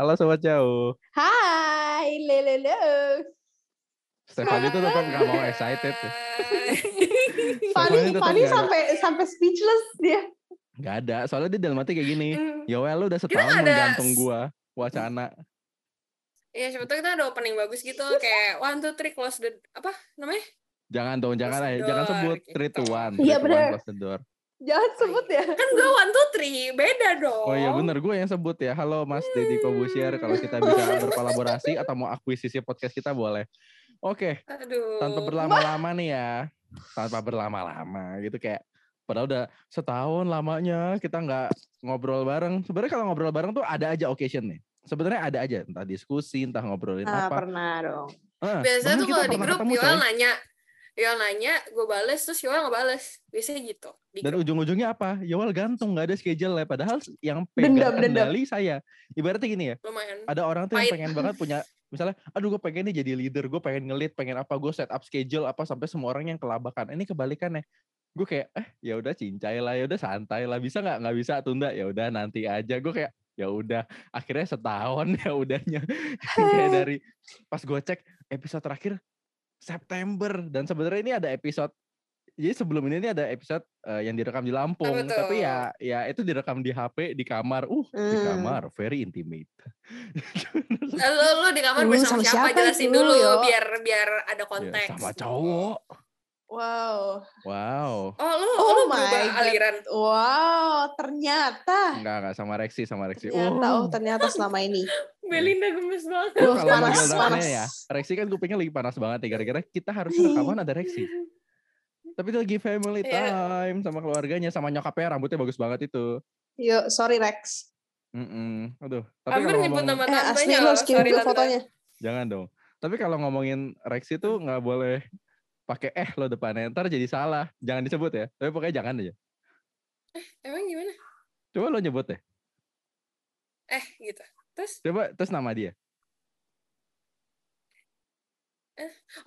Halo sobat jauh. Hai, lelelo. Stefani tuh tetap nggak mau excited. Ya. Fanny, Fanny sampai sampai speechless dia. Gak ada, soalnya dia dalam hati kayak gini. Ya well, lu udah setahun ada- menggantung gua wacana. Iya, siapa tahu kita ada opening bagus gitu kayak one two three close the apa namanya? Jangan dong, jangan Close jangan sebut gitu. three to one. Iya, three to one, bener. close the door. Jangan sebut ya. Kan gue one two three beda dong. Oh iya bener, gue yang sebut ya. Halo Mas Deddy Kobusier, kalau kita bisa berkolaborasi atau mau akuisisi podcast kita boleh. Oke, Aduh. tanpa berlama-lama nih ya. Tanpa berlama-lama gitu kayak padahal udah setahun lamanya kita nggak ngobrol bareng. Sebenarnya kalau ngobrol bareng tuh ada aja occasion nih. Sebenarnya ada aja entah diskusi, entah ngobrolin Ah, apa. pernah dong. Eh, Biasanya tuh kalau di grup Yoel nanya, Yoel nanya, gue bales terus Yoel nggak bales. Biasanya gitu. Di Dan grup. ujung-ujungnya apa? Yowal gantung, nggak ada schedule ya. Padahal yang Dendam, pegang dendam. kendali saya. Ibaratnya gini ya, lumayan. ada orang tuh yang Pahit. pengen banget punya misalnya aduh gue pengen nih jadi leader gue pengen ngelit pengen apa gue set up schedule apa sampai semua orang yang kelabakan ini kebalikannya gue kayak eh ya udah cincai lah ya udah santai lah bisa nggak nggak bisa tunda ya udah nanti aja gue kayak ya udah akhirnya setahun ya udahnya kayak dari pas gue cek episode terakhir September dan sebenarnya ini ada episode jadi sebelum ini, ini ada episode eh, yang direkam di Lampung Apa tapi ya ya itu direkam di HP di kamar uh di Hmm. kamar very intimate Eh, Lu, di kamar bersama sama siapa? siapa Jelasin dulu Yo? biar biar ada Ya, konteks. sama cowok. Wow. Wow. Oh lu Oh lu my berubah God. aliran. Wow, ternyata. Enggak, enggak sama Rexi, sama Rexi. Ternyata, Oh. oh ternyata selama ini. Belinda gemes banget. Uh, kalau panas, panas. ya, Rexi kan kupingnya lagi panas banget ya. Gara-gara kita harus rekaman ada Rexi. Tapi dia lagi family Iya. time sama keluarganya, sama nyokapnya rambutnya bagus banget itu. Yuk, sorry Rex. Mm-mm. Aduh. Tapi Amber kalau nyebut ngomong, nama Eh, asli lo harus kirim fotonya. jangan dong. Tapi kalau ngomongin Rexi tuh nggak boleh pakai eh lo depannya. Ntar jadi salah. Jangan disebut ya. Tapi pokoknya jangan aja. Emang gimana? Coba lo nyebut deh. Eh gitu. Terus? Coba terus nama dia.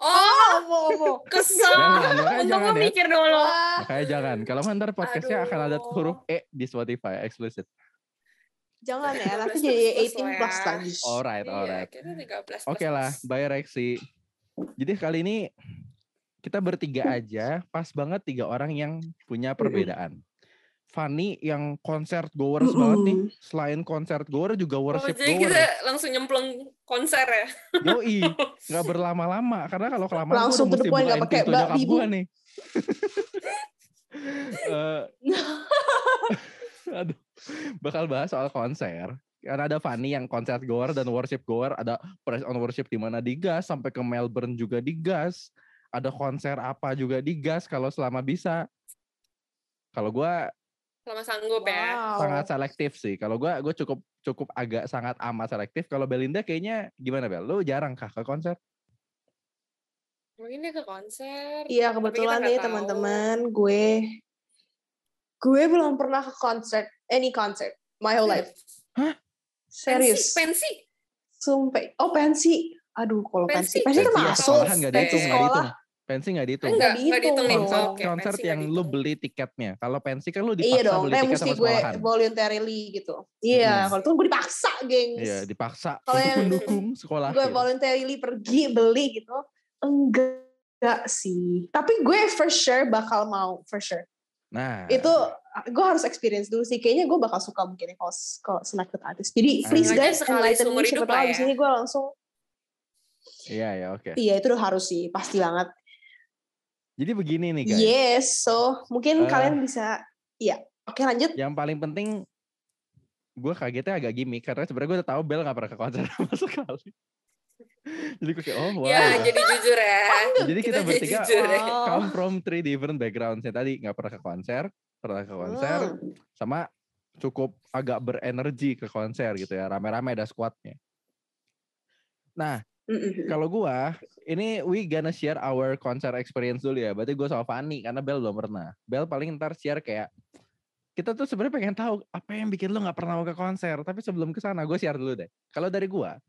Oh, Oh, mau, mau. kesel. Jangan, makanya Untung jangan gue ya. mikir dulu. Makanya jangan. Kalau ntar podcastnya akan ada Aduh. huruf E di Spotify explicit. Jangan ya, nanti 15 jadi plus 18 lah plus ya. lagi. Alright, Iya, alright. kita 13 Oke lah, bye Rexi. Jadi kali ini kita bertiga aja, pas banget tiga orang yang punya perbedaan. Fanny yang konser goers banget nih. Selain konser goer juga Oh, worship jadi goer. kita langsung nyemplung konser ya? Yoi, nggak berlama-lama karena kalau kelamaan Langsung udah to the mesti bukain pakai pintu nyokap gua nih. Eh, aduh, bakal bahas soal konser. Karena ada Fanny yang konser goer dan worship goer, ada press on worship di mana digas, sampai ke Melbourne juga digas. Ada konser apa juga digas kalau selama bisa. Kalau gua Lama sanggup ya. Wow. sangat selektif sih. Kalau gua gue cukup cukup agak sangat amat selektif. Kalau Belinda kayaknya gimana Bel? Lu jarang kah ke konser? Mungkin dia ke konser. Iya kebetulan nih teman-teman gue gue belum pernah ke concert any concert my whole life. Hah? Serius. Pensi, pensi. Sumpah. Oh pensi. Aduh kalau pensi. Pensi. Pensi itu ya, masuk. sekolahan nggak Pensi dihitung, sekolah. dihitung. Pensi nggak dihitung. Enggak, Nggak enggak dihitung. Konser, Oke, konser yang lu beli tiketnya. Kalau pensi kan lu dipaksa Iya dong, beli tiket mesti sama gue sekolahan. voluntarily gitu. Iya, Mm-mm. kalau itu gue dipaksa, gengs. Iya, dipaksa Kalau untuk yang mendukung sekolah. gue voluntarily pergi beli gitu. Enggak sih. Tapi gue for sure bakal mau, for sure. Nah, Itu gue harus experience dulu sih. Kayaknya gue bakal suka mungkin ya kalau kalau selected artist. Jadi please Sengaja guys, sekali enlighten seumur me. Siapa hidup tahu lah abis ya. ini gue langsung, iya ya oke. iya itu udah harus sih, pasti banget. Jadi begini nih guys. Yes, so mungkin Eh. kalian bisa, iya. Oke lanjut. Yang paling penting gue kagetnya agak gimmick karena sebenarnya gue udah tahu Bel gak pernah ke konser sama sekali. Jadi gue kayak oh wow. Ya, jadi jujur ya. Jadi kita jadi bertiga jujur ya. Oh. come from three different backgrounds. Ya tadi nggak pernah ke konser, pernah ke konser, Hmm. sama cukup agak berenergi ke konser gitu ya. Rame-rame ada squadnya. Nah, Kalau gua ini we gonna share our concert experience dulu ya. Berarti gue sama Fanny karena Bel belum pernah. Bel paling ntar share kayak kita tuh sebenarnya pengen tahu apa yang bikin lu nggak pernah mau ke konser. Tapi sebelum ke sana gue share dulu deh. Kalau dari gua,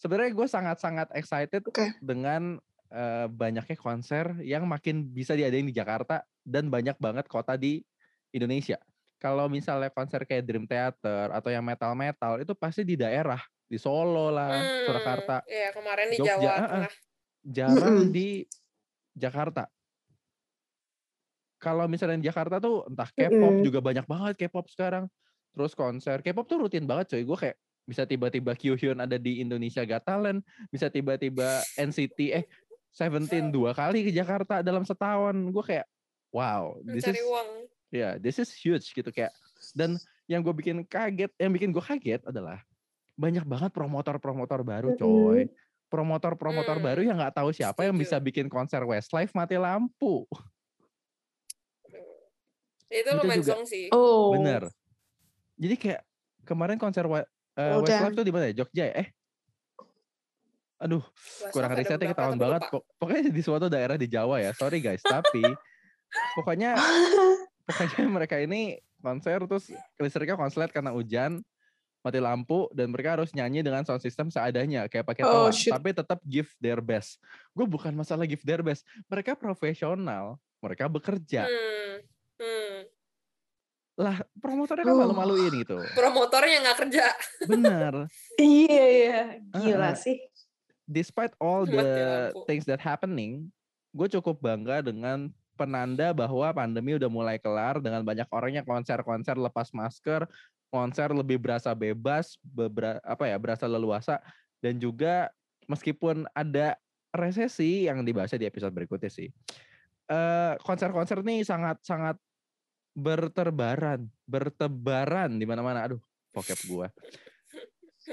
sebenarnya gue sangat-sangat excited Oke. dengan eh, banyaknya konser yang makin bisa diadain di Jakarta dan banyak banget kota di Indonesia. Kalau misalnya konser kayak Dream Theater atau yang metal-metal itu pasti di daerah di Solo lah, Hmm, Surakarta. Iya, kemarin di Jogja, Jawa ah, ah. Tengah. Jarang di Jakarta. Kalau misalnya di Jakarta tuh entah K-pop Mm-mm. juga banyak banget K-pop sekarang. Terus konser K-pop tuh rutin banget coy. Gue kayak bisa tiba-tiba Kyuhyun ada di Indonesia Got Talent, bisa tiba-tiba NCT eh Seventeen dua kali ke Jakarta dalam setahun. Gue kayak wow, this Mencari is uang. ya this is huge gitu kayak. Dan yang gue bikin kaget, yang bikin gue kaget adalah banyak banget promotor-promotor baru coy. Promotor-promotor Hmm, baru yang nggak tahu siapa yang setuju. bisa bikin konser Westlife mati lampu. Itu Itu lumayan juga. song sih. Oh. Bener. Jadi kayak kemarin konser eh, Udah. Westlife tuh di mana ya? Jogja ya? Eh. Aduh, Westlife kurang risetnya ketahuan banget. lupa. Pok- Pokoknya di suatu daerah di Jawa ya. Sorry guys, tapi pokoknya pokoknya mereka ini konser terus listriknya konslet karena hujan mati lampu dan mereka harus nyanyi dengan sound system seadanya kayak pakai Oh, toa tapi tetap give their best gue bukan masalah give their best mereka profesional mereka bekerja Hmm, hmm. lah promotornya kan Oh. malu-maluin gitu Promotornya nggak kerja. bener Iya, iya. Gila ah. sih. despite all the things that happening, gue cukup bangga dengan penanda bahwa pandemi udah mulai kelar dengan banyak orang yang konser-konser lepas masker, konser lebih berasa bebas, apa ya, berasa leluasa dan juga meskipun ada resesi yang dibahasnya di episode berikutnya sih. eh konser-konser nih sangat-sangat berterbaran, bertebaran di mana-mana. Aduh, vocab gua.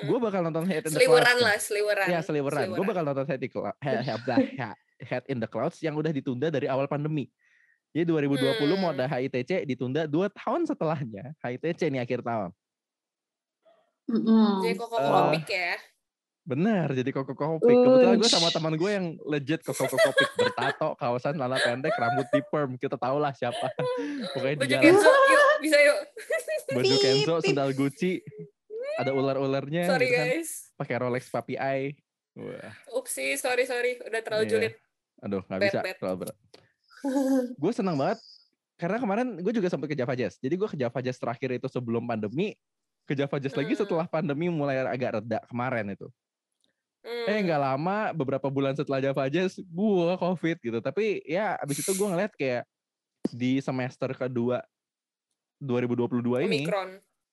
Gue bakal nonton Head in the Clouds. Seliweran lah, seliweran. Ya seliweran. Gue bakal nonton Head in the Clouds yang udah ditunda dari awal pandemi. Jadi 2020 mau Hmm. ada HITC ditunda dua tahun setelahnya. HITC nih akhir tahun. Mm-mm. Jadi koko Eh, komik ya. Bener, jadi koko kopik. Kebetulan gue sama teman gue yang legit koko kopik bertato, kawasan celana pendek, rambut di perm. Kita tahu lah siapa. Pokoknya Baju dia. Kenzo, yuk, bisa yuk. Baju Kenzo, sendal Gucci, ada ular-ularnya. Sorry gitu kan. guys. Pakai Rolex Papi Eye. Wah, Upsi, sorry sorry, udah terlalu Iya. julid. aduh nggak Bad, bisa bad. terlalu berat. gue senang banget karena kemarin gue juga sempat ke Java Jazz. Jadi gue ke Java Jazz terakhir itu sebelum pandemi, ke Java Jazz lagi Hmm. setelah pandemi mulai agak reda kemarin itu. Hmm. Eh nggak lama, beberapa bulan setelah Java Jazz, gue covid gitu. Tapi ya abis itu gue ngeliat kayak di semester kedua 2022 ini Omikron.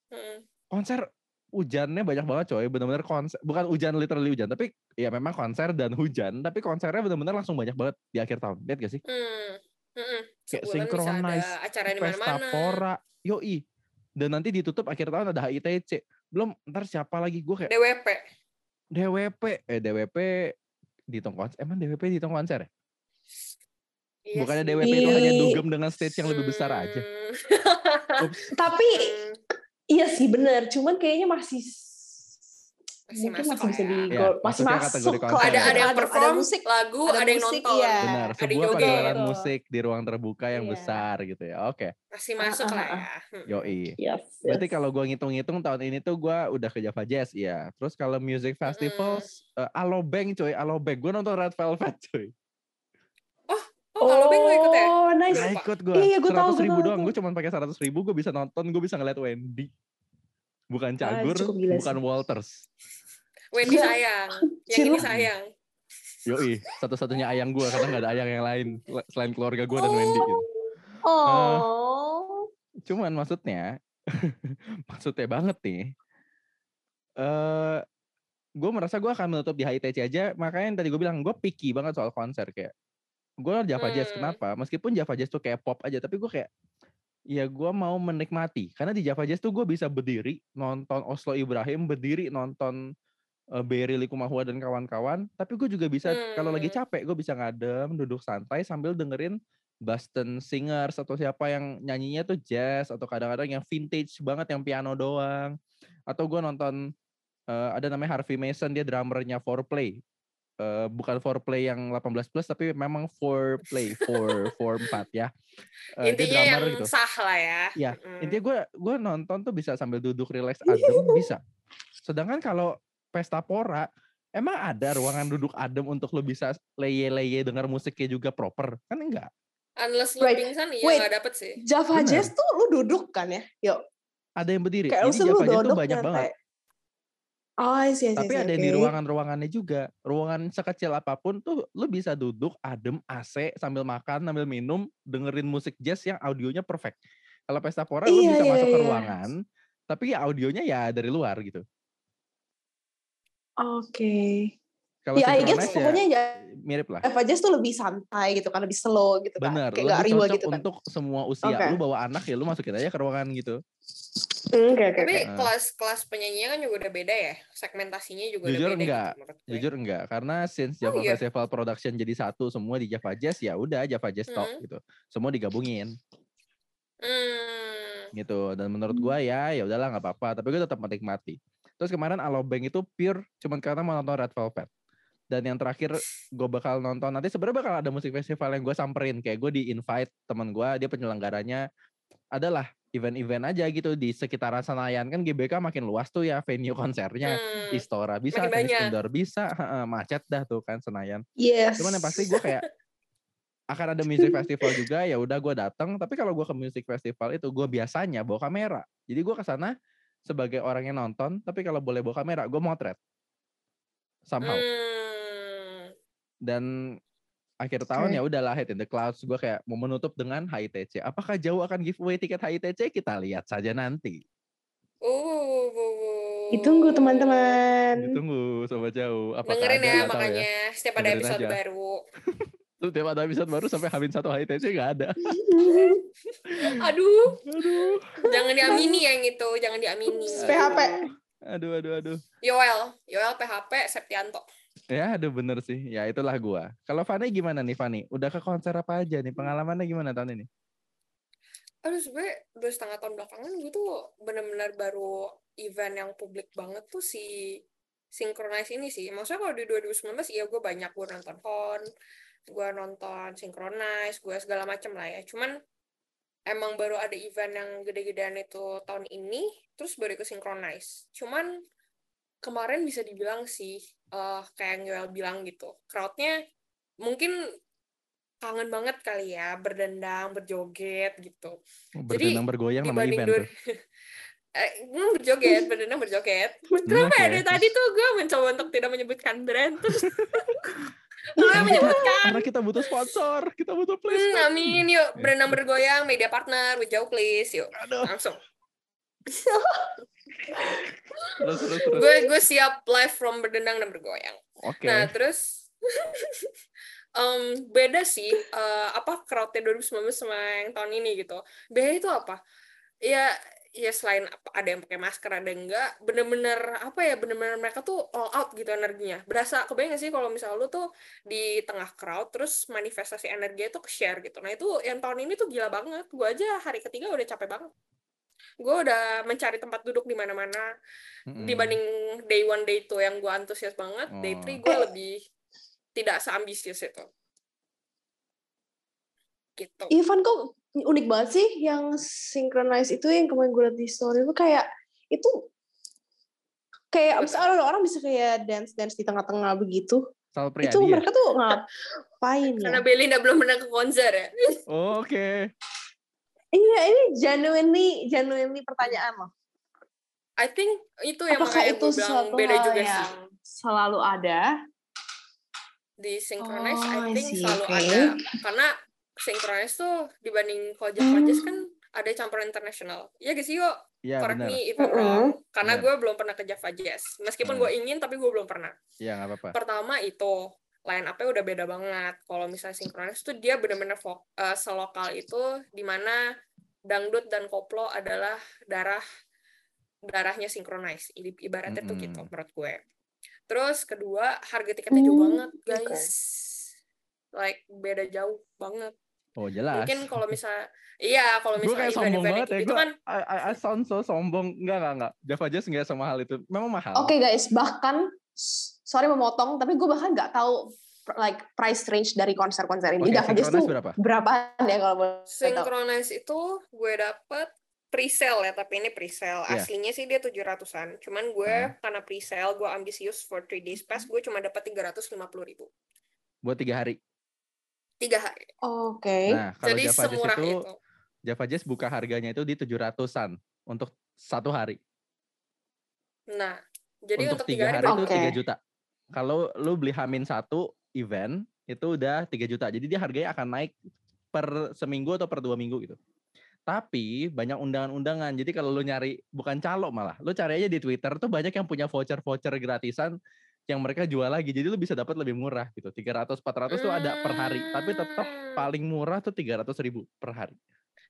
Hmm. konser hujannya banyak banget coy bener-bener konser bukan hujan literally hujan tapi ya memang konser dan hujan tapi konsernya bener-bener langsung banyak banget di akhir tahun lihat gak sih Hmm. Hmm. Kayak bisa synchronize, ada acara di pesta mana-mana. pora yoi dan nanti ditutup akhir tahun ada HITC belum ntar siapa lagi gue kayak DWP. DWP eh DWP dihitung konser emang DWP dihitung konser ya? Iya bukannya. DWP itu hanya dugem dengan stage yang lebih besar aja Hmm. Tapi Hmm. Iya sih bener, cuman kayaknya masih Masih mungkin masuk masih bisa lah di ya. Ya, masih maksudnya masuk lah. konser Ada ya. ada yang Ada- perform ada musik, lagu, ada ada, yang musik, nonton. iya. benar Ada sebuah joget. pagelaran Gitu. musik di ruang terbuka yang Iya. besar gitu ya oke Masih Ah, masuk ah, lah ah. ya. Hmm. yoi Yes, Berarti yes. kalau gue ngitung-ngitung tahun ini tuh gue udah ke Java Jazz, ya. Terus kalau music festivals, eh, Alobank coy, Alobank. Gue nonton Red Velvet coy. Oh, kalau Beng ikut ya? Oh, nice. Gak ikut gue. Iya, gua tahu, ribu tahu, doang. Gue cuma pakai seratus ribu, gue bisa nonton, gue bisa ngeliat Wendy. Bukan Cagur, cukup gila bukan sih. Walters. Wendy sayang. Yang ini sayang. Yoi, satu-satunya ayang gue karena gak ada ayang yang lain selain keluarga gue dan Wendy. Gitu. Oh. Cuman maksudnya, maksudnya banget nih. Eh, gue merasa gue akan menutup di HITC aja. Makanya yang tadi gue bilang gue picky banget soal konser kayak. Gue Java Jazz Hmm. kenapa? Meskipun Java Jazz tuh kayak pop aja, tapi gue kayak ya gue mau menikmati. Karena di Java Jazz tuh gue bisa berdiri nonton Oslo Ibrahim, berdiri nonton eh, Berry Likumahua dan kawan-kawan. Tapi gue juga bisa kalau lagi Hmm. capek gue bisa ngadem, duduk santai sambil dengerin Boston Singers atau siapa yang nyanyinya tuh jazz atau kadang-kadang yang vintage banget yang piano doang atau gue nonton eh, ada namanya Harvey Mason dia drummernya Foreplay Eh, bukan Foreplay yang 18 plus tapi memang Foreplay 4 4 ya Eh, dia Intinya yang gitu sah lah ya. Iya, Hmm. intinya gue gue nonton tuh bisa sambil duduk relax adem bisa sedangkan kalau pesta pora emang ada ruangan duduk adem untuk lo bisa leye-leye dengar musiknya juga proper kan enggak Unless lu Right. pingsan, iya Wait. nggak dapet sih. Java Bener. Jazz tuh lu duduk kan ya? Yuk. ada yang berdiri Kayak lu Java Jazz tuh duduk banyak nyantai. banget Oh, I see, Tapi see, ada yang di ruangan-ruangannya juga. Ruangan sekecil apa pun tuh lu bisa duduk adem AC sambil makan, sambil minum, dengerin musik jazz yang audionya perfect. Kalau pesta pora lu Iya, bisa iya, masuk ke iya. ruangan, tapi ya audionya ya dari luar gitu. Oke. Kalau Ya, I guess ya pokoknya ya mirip lah. Java Jazz tuh lebih santai gitu kan, lebih slow gitu kan. Bener, Kayak gak riwa cocok gitu kan. untuk semua usia. Oke. Lu bawa anak ya lu masukin aja ke ruangan gitu. Hmm, Oke, oke, Tapi oke. Nah. kelas-kelas penyanyinya kan juga udah beda ya. Segmentasinya juga Jujur udah beda enggak, gitu. Jujur enggak, karena since Oh, Java iya. Festival Production jadi satu semua di Java Jazz ya udah Java Jazz Talk Hmm. gitu. Semua digabungin Hmm. gitu. Dan menurut gua ya ya udahlah nggak apa-apa, tapi gue tetap menikmati. Terus kemarin Alobank itu pure cuman karena mau nonton Red Velvet. Dan yang terakhir gue bakal nonton. Nanti sebenarnya bakal ada musik festival yang gue samperin. Kayak gue di invite teman gue dia penyelenggaranya adalah event-event aja gitu di sekitaran Senayan. Kan GBK makin luas tuh ya venue konsernya. Hmm. Istora bisa indoor bisa heeh, macet dah tuh kan Senayan. Yes. cuman yang pasti gue kayak akan ada music festival juga ya udah gue datang tapi kalau gue ke music festival itu gue biasanya bawa kamera. Jadi gue ke sana sebagai orang yang nonton tapi kalau boleh bawa kamera gue motret. Somehow. Hmm. Dan akhir tahun Oke. ya udahlah Head in the Clouds gue kayak mau menutup dengan HITC apakah jauh akan giveaway tiket HITC kita lihat saja nanti Uh, Ditunggu teman-teman. ditunggu sobat jauh apakah Dengerin ada ya tahu makanya setiap ada Dengerin episode aja. baru. Terus tiap ada episode baru sampai Hamin satu HITC nggak ada Aduh, aduh jangan diamini yang itu, jangan diamini. PHP. aduh aduh aduh Yoel, Yoel PHP Septianto. Ya, aduh bener sih. Ya itulah gua. Kalau Fani gimana nih Fani? Udah ke konser apa aja nih? Pengalamannya gimana tahun ini? Aduh sebenernya dua setengah tahun belakangan gue tuh bener-bener baru event yang publik banget tuh si Synchronize ini sih. Maksudnya kalau di 2019 iya gue banyak gue nonton Hon, gue nonton Synchronize, gue segala macem lah ya. Cuman emang baru ada event yang gede-gedean itu tahun ini, terus baru ke Synchronize. Cuman kemarin bisa dibilang sih, eh kayak yang Yoel bilang gitu, crowd-nya mungkin kangen banget kali ya, berdendang, berjoget gitu Berdendang bergoyang nama dibanding event tuh. eh, hmm, berjoget, berdendang berjoget. Kenapa ya oke. dari tadi tuh gue mencoba untuk tidak menyebutkan brand terus yang menyebutkan. Karena kita butuh sponsor, kita butuh Hmm, placement. amin yuk berenang bergoyang media partner with Jauh please yuk Aduh, langsung terus terus terus. gue gue siap live from berdendang dan bergoyang. Oke. nah terus em, beda sih eh, apa crowdnya 2019 sama yang tahun ini gitu. Beda itu apa? Ya ya selain ada yang pakai masker ada yang enggak bener-bener apa ya bener-bener mereka tuh all out gitu energinya. Berasa kebayang gak sih kalau misal lu tuh di tengah crowd terus manifestasi energi itu ke share gitu. Nah itu yang tahun ini tuh gila banget. Gue aja hari ketiga udah capek banget gue udah mencari tempat duduk di mana-mana Mm-mm. dibanding day one day two yang gue antusias banget day Oh. three gue lebih tidak seambisius itu gitu Ivan kok unik banget sih yang synchronize itu yang kemarin gue liat di story itu kayak itu kayak orang orang bisa kayak dance dance di tengah-tengah begitu. Itu ya? mereka tuh ngapain karena ya? Belinda belum pernah ke konser ya Oh, Oke. Iya ini genuinely genuinely pertanyaan loh. I think itu yang Apakah itu gue bilang beda juga yang sih selalu ada? di synchronize Oh, I I think see, selalu oke. ada karena synchronize tuh dibanding Java Hmm. Jazz kan ada campuran internasional ya gak sih yuk Iya correct benar. me if I'm wrong karena gue belum pernah ke Java Jazz meskipun Hmm. gue ingin tapi gue belum pernah Iya nggak apa-apa. pertama itu line up-nya udah beda banget. Kalau misalnya sinkronis tuh dia benar-benar fok- eh, selokal itu di mana dangdut dan koplo adalah darah darahnya sinkronis. Ibaratnya tuh gitu menurut gue. Terus kedua harga tiketnya jauh Hmm, banget guys. Like beda jauh banget. Oh jelas. Mungkin kalau misalnya iya kalau gue misalnya kayak sombong banget ya. gitu Gue kan I, I, I sound so sombong. Enggak, enggak, enggak. Java Jazz enggak semahal itu. Memang mahal. Oke guys, bahkan sorry memotong, tapi gue bahkan nggak tahu like price range dari konser-konser ini. Java Jazz Synchronize tuh berapa? berapaan ya kalau boleh? Synchronize itu gue dapet pre-sale ya, tapi ini pre-sale. Iya. Aslinya sih dia 700-an. Cuman gue Hmm. karena pre-sale, gue ambisius for 3 days pass, gue cuma dapat 350 ribu. Buat tiga hari. Tiga hari. Oke. Nah, kalau Jadi Java Jazz semurah itu, itu. Java Jazz buka harganya itu di 700-an untuk satu hari. Nah, Jadi untuk untuk tiga hari berapa? itu Oke. 3 juta. Kalau lu beli Hamin satu event itu udah 3 juta. Jadi dia harganya akan naik per seminggu atau per dua minggu gitu. Tapi banyak undangan-undangan. Jadi kalau lu nyari bukan calo malah, lu cari aja di Twitter tuh banyak yang punya voucher-voucher gratisan yang mereka jual lagi. Jadi lu bisa dapat lebih murah gitu. 300 400 tuh ada per hari, tapi tetap Hmm. paling murah tuh 300 ribu per hari.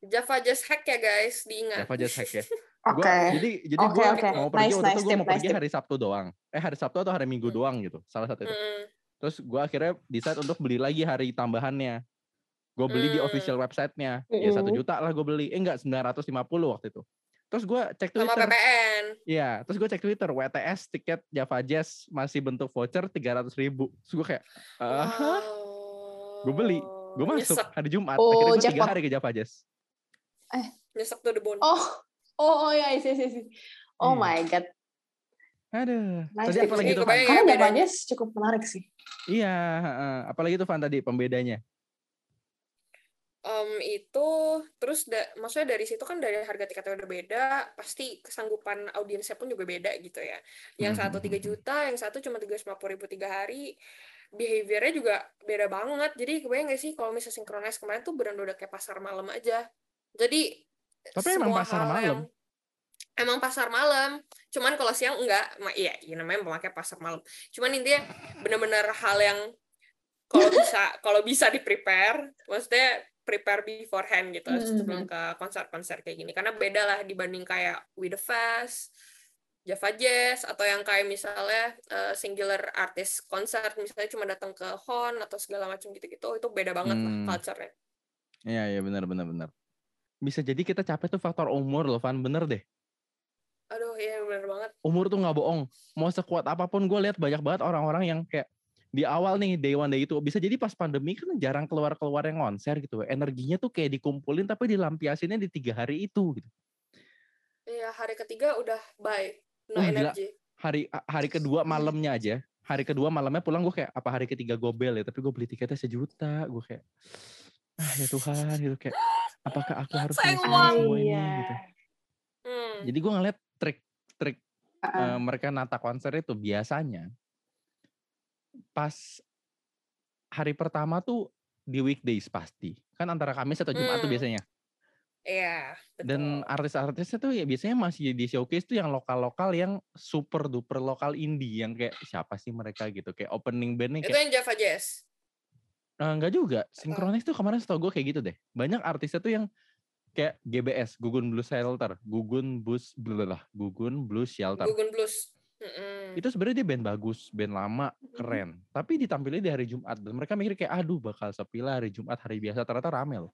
Java just hack ya guys, diingat. Java just hack ya. Oke. Gua, jadi jadi Oke, gue oke. mau pergi Nice, waktu itu nice gue tip, mau nice pergi tip. hari Sabtu doang. Eh hari Sabtu atau hari Minggu Hmm. doang gitu. Salah satu itu. Mm-mm. Terus gue akhirnya decide untuk beli lagi hari tambahannya. Gue beli di Hmm. official websitenya. Ya satu Mm-mm. juta lah gue beli. Eh enggak 950 waktu itu. Terus gue cek Sama Twitter. PPN. Iya, terus gue cek Twitter. WTS tiket Java Jazz masih bentuk voucher 300 ribu. Terus gue kayak, ah, Wow. Gua beli. gue masuk Nyesek, hari Jumat. Oh, akhirnya gue tiga hari ke Java Jazz. nyesek tuh the bone. Oh, oh, oh ya, isi, isi, isi. Oh Iya. my god. Aduh. Nice Tadi tips. apa lagi Ih, tuh, Van? kebayang ya Karena bedanya. Javanya cukup menarik sih. Iya, heeh. apalagi tuh Van tadi pembedanya. Em, itu terus da, maksudnya dari situ kan dari harga tiketnya udah beda, pasti kesanggupan audiensnya pun juga beda gitu ya. Yang Hmm, satu hmm, 3 hmm. juta, yang satu cuma 350 ribu tiga hari. Behaviornya juga beda banget. Jadi kebayang gak sih kalau misalnya synchronize kemarin tuh benar-benar udah kayak pasar malam aja. Jadi Tapi emang semua pasar hal malam. yang- emang pasar malam. Cuman kalau siang enggak, ma- iya, iya namanya memakai pasar malam. Cuman intinya benar-benar hal yang kalau bisa kalau bisa di prepare, maksudnya prepare beforehand gitu Hmm, sebelum ke konser-konser kayak gini. Karena beda lah dibanding kayak We The Fest, Java Jazz atau yang kayak misalnya eh, singular artist konser misalnya cuma datang ke Hon atau segala macam gitu-gitu itu beda banget lah Hmm. culture-nya. Iya, iya benar benar benar. Bisa jadi kita capek tuh faktor umur loh, Van. Bener deh. Aduh, iya benar banget. Umur tuh nggak bohong. Mau sekuat apa pun gue lihat banyak banget orang-orang yang kayak di awal nih day one day itu bisa jadi pas pandemi kan jarang keluar keluar yang konser gitu energinya tuh kayak dikumpulin tapi dilampiasinnya di tiga hari itu gitu Iya, hari ketiga udah bye. No Wah, gila. energy. hari hari kedua malamnya aja hari kedua malamnya pulang gue kayak apa hari ketiga gue bel ya tapi gue beli tiketnya sejuta gue kayak ah ya Tuhan gitu kayak apakah aku harus semua ini Iya. gitu Hmm. jadi gue ngeliat trik-trik Ah, eh, mereka nata konser itu biasanya pas hari pertama tuh di weekdays pasti kan antara Kamis atau Jumat tuh Hmm. biasanya Iya, betul. dan artis-artisnya tuh ya biasanya masih di showcase tuh yang lokal-lokal yang super duper lokal indie yang kayak siapa sih mereka gitu kayak opening bandnya itu kayak yang Java Jazz. Eh, enggak juga Synchronize tuh kemarin setahu gue kayak gitu deh banyak artisnya tuh yang kayak GBS Gugun Blues Shelter Gugun Blues blablabla, Gugun Blues Shelter Gugun Blues. Mm-mm. itu sebenarnya dia band bagus, band lama, keren. Tapi ditampilnya di hari Jumat dan mereka mikir kayak aduh bakal sepi lah hari Jumat hari biasa ternyata rame loh.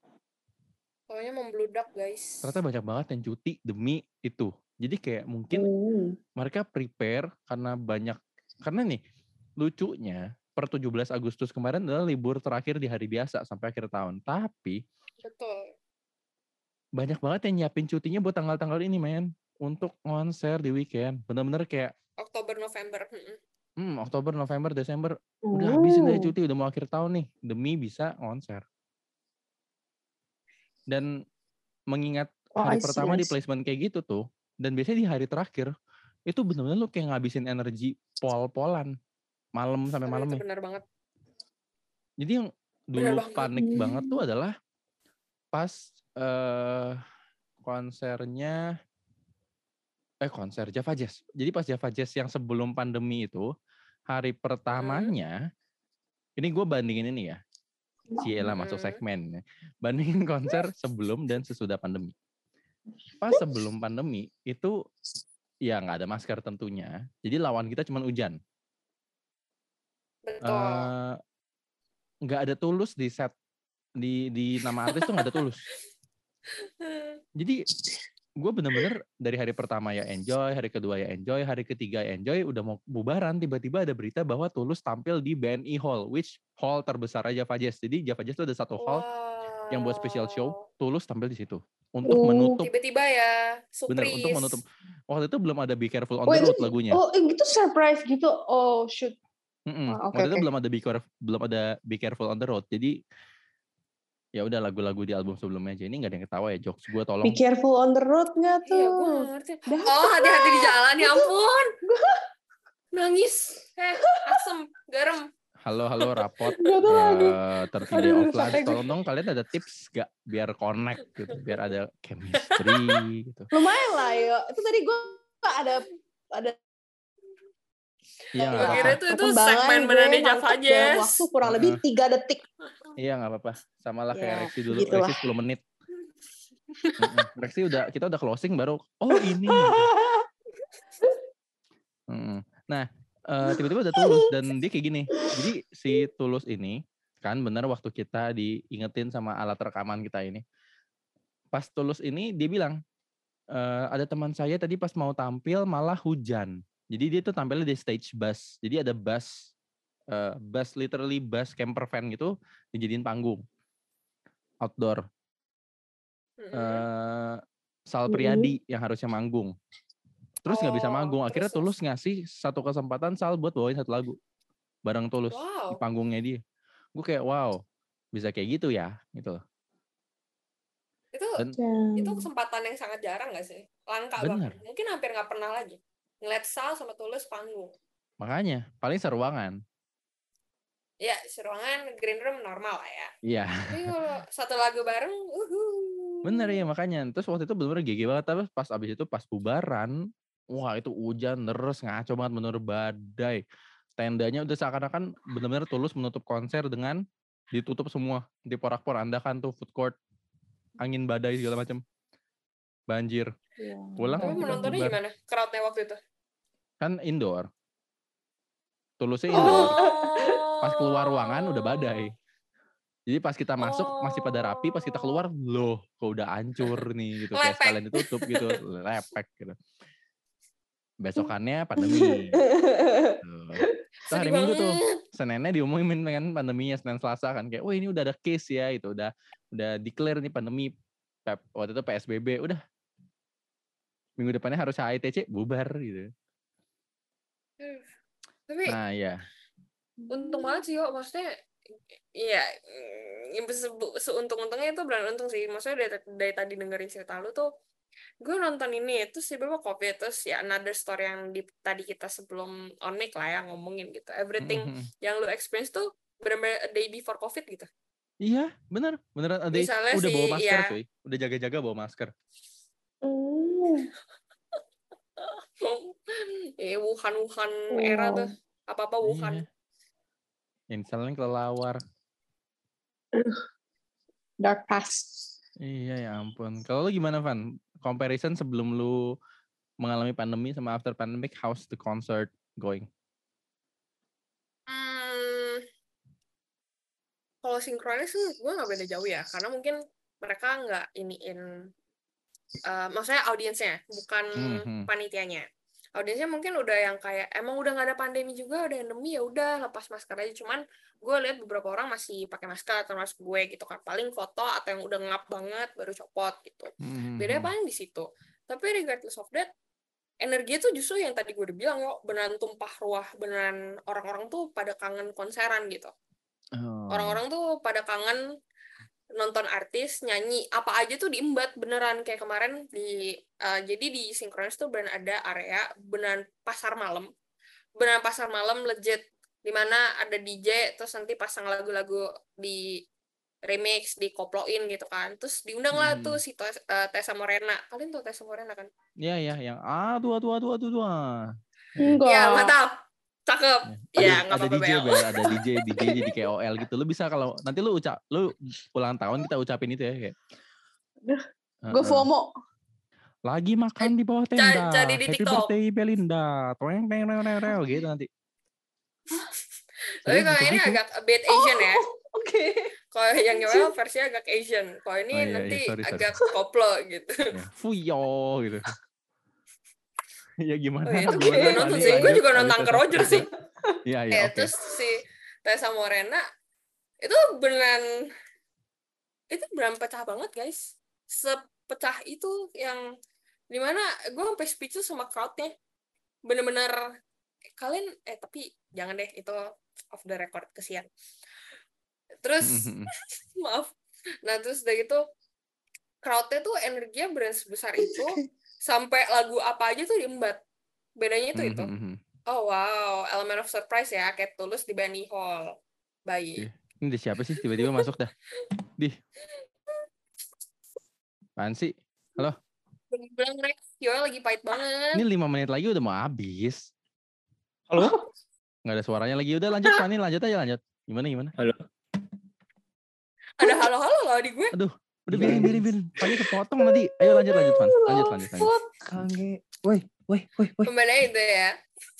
Pokoknya membludak, guys. Ternyata banyak banget yang cuti demi itu. Jadi kayak mungkin hmm. mereka prepare karena banyak karena nih lucunya per 17 Agustus kemarin adalah libur terakhir di hari biasa sampai akhir tahun. Tapi Betul. banyak banget yang nyiapin cutinya buat tanggal-tanggal ini men untuk konser di weekend. Bener-bener kayak Oktober, November. Hmm, Oktober, November, Desember udah habisin aja cuti udah mau akhir tahun nih demi bisa konser dan mengingat Oh, hari I see, pertama di placement kayak gitu tuh dan biasanya di hari terakhir itu benar-benar lu kayak ngabisin energi pol-polan malam sampai malamnya Itu benar banget. jadi yang Bener dulu banget. panik Hmm. banget tuh adalah pas eh konsernya eh konser Java Jazz jadi pas Java Jazz yang sebelum pandemi itu hari pertamanya ini gue bandingin ini ya Ciela masuk Hmm. segmen ya. bandingin konser sebelum dan sesudah pandemi pas sebelum pandemi itu ya nggak ada masker tentunya jadi lawan kita cuma hujan Eh, nggak ada tulus di set di di nama artis tuh nggak ada tulus jadi gue bener-bener dari hari pertama ya enjoy hari kedua ya enjoy hari ketiga ya enjoy udah mau bubaran tiba-tiba ada berita bahwa tulus tampil di BNI Hall which hall terbesar Java Jazz jadi Java Jazz itu ada satu hall yang buat special show Wow. tulus tampil di situ untuk Oh. menutup Tiba-tiba ya, bener surprise. untuk menutup waktu itu belum ada Be Careful on Oh, the itu- Road lagunya Oh, itu surprise gitu. Oh, shoot. Mm-mm. Oh, oke, waktu itu oke. belum ada Be Careful belum ada Be Careful on the Road jadi ya udah lagu-lagu di album sebelumnya aja ini nggak ada yang ketawa ya jokes gue tolong Be careful on the road nggak Iya, gue tuh? ngerti. Dah. Oh, hati-hati di jalan, ya ampun. nangis eh asem garam Halo, halo, rapot. Gak tau lagi. 30 day Aduh, of lunch. capek gue. Tolong dong kalian ada tips gak biar connect gitu, biar ada chemistry gitu. Lumayan lah ya. Itu tadi gue ada ada Iya nggak kira apa-apa. itu itu segmen nangkep Java Jazz. waktu kurang lebih tiga detik. Iya nggak apa-apa. Sama lah kayak Ya, Rexi dulu. gitulah. Rexi 10 menit. Rexi udah kita udah closing baru. Oh ini. Nah eh, tiba-tiba udah tulus dan dia kayak gini. Jadi si tulus ini kan benar waktu kita diingetin sama alat rekaman kita ini. Pas tulus ini dia bilang eh, ada teman saya tadi pas mau tampil malah hujan. Jadi dia tuh tampilnya di stage bus. Jadi ada bus eh, bus literally bus camper van gitu dijadiin panggung outdoor. Eh Sal Mhm. Priadi yang harusnya manggung. Terus nggak bisa Oh, manggung. Akhirnya terus, Tulus ngasih satu kesempatan Sal buat bawain satu lagu bareng Tulus di wow panggungnya dia. Gue kayak wow bisa kayak gitu ya gitu. loh. itu Dan itu kesempatan yang sangat jarang gak sih langka Bener. banget mungkin hampir nggak pernah lagi ngeliat Sal sama Tulus panggung makanya paling seruangan. ya seruangan green room normal lah ya Iya. tapi kalau satu lagu bareng uhu. Bener ya makanya. Terus waktu itu bener-bener GG banget. Tapi pas abis itu pas bubaran, wah itu hujan deres ngaco banget menurut badai. Tendanya udah seakan-akan bener-bener tulus menutup konser dengan ditutup semua di porak-porandakan tuh food court, angin badai segala macam, banjir. Iya. Pulang tapi menontonnya bubar. gimana crowdnya waktu itu Kan indoor. Tulusnya indoor. oh Pas keluar ruangan udah badai. Jadi pas kita masuk masih pada rapi, pas kita keluar loh kok udah hancur nih gitu kayak sekalian ditutup gitu, lepek gitu. Besokannya pandemi. Tuh hari Minggu tuh. Seninnya diumumin dengan pandeminya Senin Selasa kan kayak, wah ini udah ada case ya itu udah udah declare nih pandemi waktu itu PSBB udah minggu depannya harus HITC bubar gitu. Tapi Nah ya, untung banget sih yo maksudnya Iya, mm, se- seuntung-untungnya itu benar untung sih. Maksudnya dari, dari tadi dengerin cerita lu tuh, gue nonton ini, terus tiba-tiba covid, terus ya another story yang di, tadi kita sebelum on mic lah ya ngomongin gitu. Everything Mm-mm. yang lu experience tuh benar-benar a day before covid gitu. iya bener beneran ada Misalnya udah bawa sih, masker ya. cuy, udah jaga-jaga bawa masker. Eh Wuhan-Wuhan era Wow. tuh, apa-apa Wuhan. Iya. Yang misalnya kelelawar. Dark past. Iya ya ampun. Kalau lu gimana Van? Comparison sebelum lu mengalami pandemi sama after pandemic, how's the concert going? Hmm, kalau sinkronis tuh gue nggak beda jauh ya, karena mungkin mereka nggak iniin, eh, maksudnya audiensnya, bukan Mhm. panitianya. Audiensnya mungkin udah yang kayak emang udah nggak ada pandemi juga, udah endemi ya udah lepas masker aja. Cuman gue lihat beberapa orang masih pakai masker termasuk gue gitu kan. Paling foto atau yang udah ngap banget baru copot gitu. Bedanya Mhm. paling di situ. Tapi regardless of that, energi itu justru yang tadi gue udah bilang yo beneran tumpah ruah, beneran orang-orang tuh pada kangen konseran gitu. Oh. Orang-orang tuh pada kangen nonton artis nyanyi apa aja tuh diembat beneran kayak kemarin di eh, jadi di Synchronous tuh beneran ada area beneran pasar malam beneran pasar malam legit di mana ada DJ terus nanti pasang lagu-lagu di remix dikoploin gitu kan terus diundang lah Hmm. tuh si Tes- eh, Tessa Morena kalian tuh Tessa Morena kan Iya ya, yang aduh aduh aduh aduh aduh. ah. Enggak. ya mantap cakep Ada, ya ada apa-apa DJ Bel. Ada DJ DJ jadi KOL gitu. Lu bisa kalau nanti lu ucap lu ulang tahun kita ucapin itu ya kayak. Gue FOMO. Lagi makan di bawah tenda. cari di Happy TikTok. birthday Belinda. Toeng teng teng teng gitu nanti. tapi kalau ini agak a bit Asian ya Oke. kalau yang Yoel versinya agak Asian kalau ini Oh, iya, iya, nanti agak koplo gitu Fuyo gitu. Ya gimana? Oh, iya, itu gimana? gue juga nonton sih. Gue juga nonton ke. Roger sih. Iya iya ya oke. terus si Tessa Morena itu beneran itu beneran pecah banget guys sepecah itu yang di mana gue sampai speechless sama crowdnya bener-bener kalian eh tapi jangan deh itu off the record kesian terus Mhm. maaf nah terus udah gitu crowdnya tuh energinya beneran sebesar itu sampai lagu apa aja tuh diembat bedanya tuh itu Mhm. Oh wow, element of surprise ya, kayak tulus di Benny Hall. Baik. Ini di siapa sih tiba-tiba masuk dah? Di. Apaan sih? Bilang Rex, Yoel lagi pahit banget. Ini lima menit lagi udah mau habis. Halo? Nggak ada suaranya lagi. Udah lanjut Fanny, lanjut aja lanjut. Gimana gimana? Ada halo-halo loh di gue. Udah biarin biarin biarin. Fanny kepotong nanti. Ayo lanjut lanjut Fan. Lanjut lanjut lanjut. Kange. Woi, woi, woi, woi. Kembali itu ya.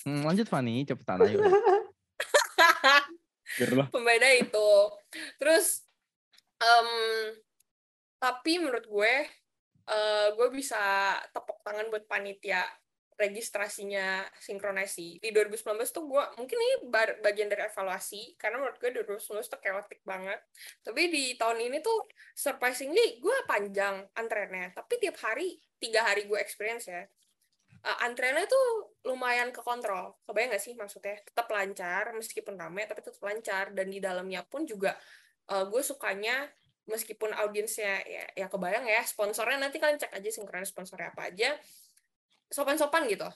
Hmm, lanjut Fanny, cepetan ayo. Biarlah. Pembeda itu. Terus, em, tapi menurut gue, eh, gue bisa tepuk tangan buat panitia registrasinya sinkronasi. Di 2019 tuh gue, mungkin ini bagian dari evaluasi, karena menurut gue 2019 tuh chaotic banget. Tapi di tahun ini tuh, surprisingly, gue panjang antreannya. Tapi tiap hari, tiga hari gue experience ya, eh, antreannya tuh lumayan kekontrol. Kebayang gak sih maksudnya? Tetap lancar, meskipun rame, tapi tetap lancar. Dan di dalamnya pun juga eh, gue sukanya, meskipun audiensnya ya, ya kebayang ya, sponsornya nanti kalian cek aja sinkronis sponsornya apa aja, sopan-sopan gitu.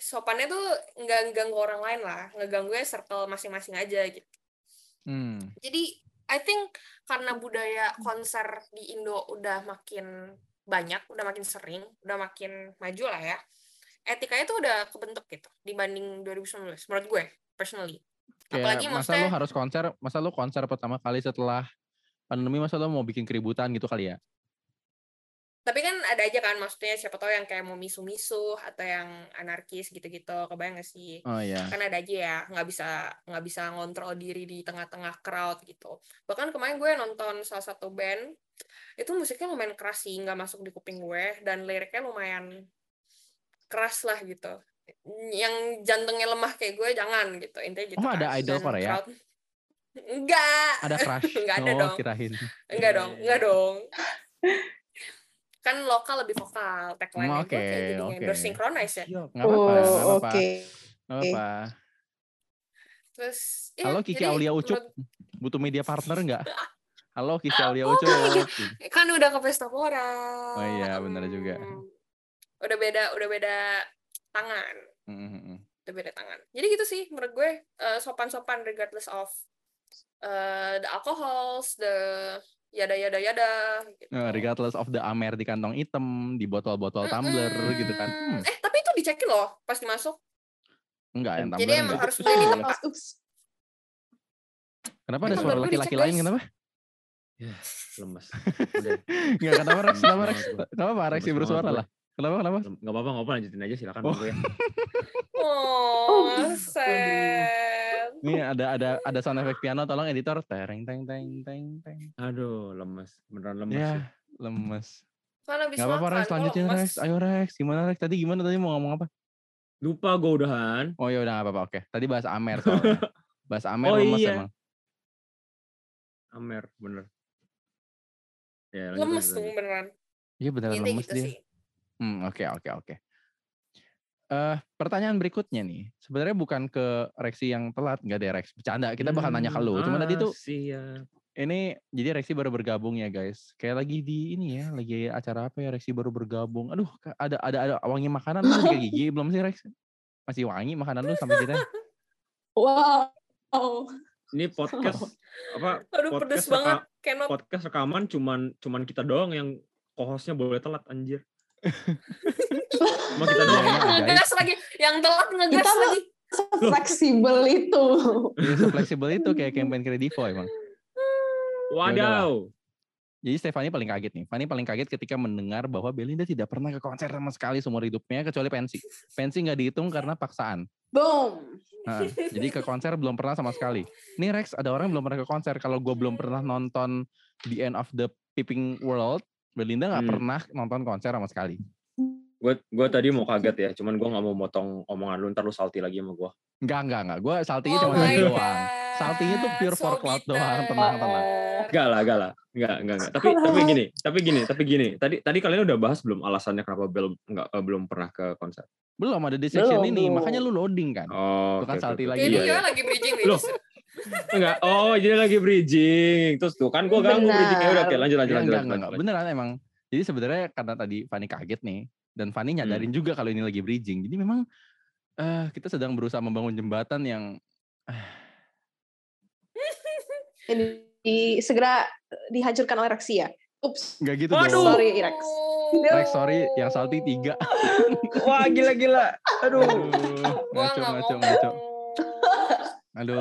Sopannya tuh nggak ganggu orang lain lah, ngeganggunya circle masing-masing aja gitu. Hmm. Jadi I think karena budaya konser di Indo udah makin banyak, udah makin sering, udah makin maju lah ya. Etikanya tuh udah kebentuk gitu dibanding 2019 menurut gue personally. Apalagi Kayak masa maksudnya lu harus konser, masa lu konser pertama kali setelah pandemi masa lu mau bikin keributan gitu kali ya? Tapi kan ada aja kan maksudnya siapa tahu yang kayak mau misu-misu atau yang anarkis gitu-gitu kebayang gak sih Oh iya. kan ada aja ya nggak bisa nggak bisa ngontrol diri di tengah-tengah crowd gitu bahkan kemarin gue nonton salah satu band itu musiknya lumayan keras sih nggak masuk di kuping gue dan liriknya lumayan keras lah gitu yang jantungnya lemah kayak gue jangan gitu intinya gitu Oh, ada kan. idol Dan Korea? crowd- enggak Ada crush. Nggak ada oh, dong. kirain. enggak dong enggak dong kan lokal lebih vokal tagline Hmm, gue oke, kayak synchronize ya Siap. Nggak apa-apa, Oh, apa-apa. oke. Nggak apa-apa. terus ya, Halo Kiki jadi Aulia Ucup, menurut- butuh media partner nggak? Halo Kiki Aulia Oh, Ucup. iya. kan udah ke pesta pora Oh iya, benar juga. udah beda udah beda tangan Hmm, hmm, hmm. udah beda tangan jadi gitu sih menurut gue eh, sopan-sopan regardless of eh, the alcohols the yada yada yada gitu. Nah, regardless of the amer di kantong hitam, di botol-botol tumbler Mm-mm. gitu kan. Hmm, eh tapi itu dicekin loh pas dimasuk enggak, yang jadi tumbler emang enggak. harus beli di Oh, tempat. Kenapa ada suara laki-laki lain kenapa? Ya, lemes. Udah. Enggak, kenapa Rex? Kenapa Rex? Kenapa Rex Lemes bersuara lah? Kenapa kenapa? Gak apa-apa, gak apa lanjutin aja silakan Oh. Ya. oh sad Nih ada ada ada sound effect piano tolong editor tereng teng teng teng teng. Aduh, lemes. Beneran lemes. Ya, sih. lemes. kan habis Gak apa-apa Rex, kalau lanjutin Rex. Ayo Rex, gimana Rex? Tadi gimana tadi mau ngomong apa? Lupa gue udahan. Oh ya udah gak apa-apa. Oke. Tadi bahas Amer soalnya. bahas Amer Oh, lemes iya. emang. Amer, bener. Ya, lemes tuh beneran Iya beneran lemes gitu dia. sih Hmm, oke oke oke. Eh, pertanyaan berikutnya nih. Sebenarnya bukan ke Rexi yang telat, enggak deh Rex. Bercanda, kita bakal nanya ke lu. Cuma tadi tuh Ah, siap. ini jadi Rexi baru bergabung ya guys. Kayak lagi di ini ya, lagi acara apa ya Rexi baru bergabung. Aduh, ada ada ada wangi makanan lu sikat gigi belum sih Rex? Masih wangi makanan lu sampai kita. Wow. Ini podcast apa? aduh pedes Podcast banget reka- cannot Podcast rekaman cuman cuman kita doang yang co-hostnya boleh telat anjir. Cuma kita doang. Ngegas lagi yang telat ngegas Kita lagi Fleksibel itu. Iya, fleksibel itu kayak campaign Kredivo emang. Wadaw. Jadi Stefani paling kaget nih. Fani paling kaget ketika mendengar bahwa Belinda tidak pernah ke konser sama sekali seumur hidupnya kecuali pensi. Pensi nggak dihitung karena paksaan. Boom. Nah, jadi ke konser belum pernah sama sekali. Nih Rex, ada orang yang belum pernah ke konser. Kalau gue belum pernah nonton The End of the Peeping World, Belinda nggak Hmm. pernah nonton konser sama sekali. Gue gue tadi mau kaget ya, cuman gue nggak mau motong omongan lu ntar lu salty lagi sama gue. Enggak, enggak, enggak. Gue saltinya Oh cuma tadi doang. Saltinya tuh pure for So cloud bitter. doang, tenang, tenang. Gak lah, gak lah, nggak nggak nggak. Tapi tapi gini, tapi gini, tapi gini. Tadi tadi kalian udah bahas belum alasannya kenapa belum nggak eh, belum pernah ke konser? Belum ada di section Belum, ini, belum. makanya lu loading kan. Oh, Bukan oke, salty oke. lagi. Kayaknya Iya, iya. lagi bridging nih. Loh. Enggak. Oh, jadi lagi bridging. Terus tuh kan gue ganggu Benar. bridging. Ya udah, oke, lanjut lanjut Ya, lanjut. enggak, lanjut, enggak, enggak. Beneran emang. Jadi sebenarnya karena tadi Fanny kaget nih, dan Fanny nyadarin juga kalau ini lagi bridging. Jadi memang eh kita sedang berusaha membangun jembatan yang Ini di- segera dihancurkan oleh Rexia. Ups. nggak gitu Waduh. dong. Sorry, Rex. Rex, sorry, yang salty tiga. Wah gila-gila. Aduh. Aduh, Gua ngaco, ngaco, mau. ngaco. Aduh,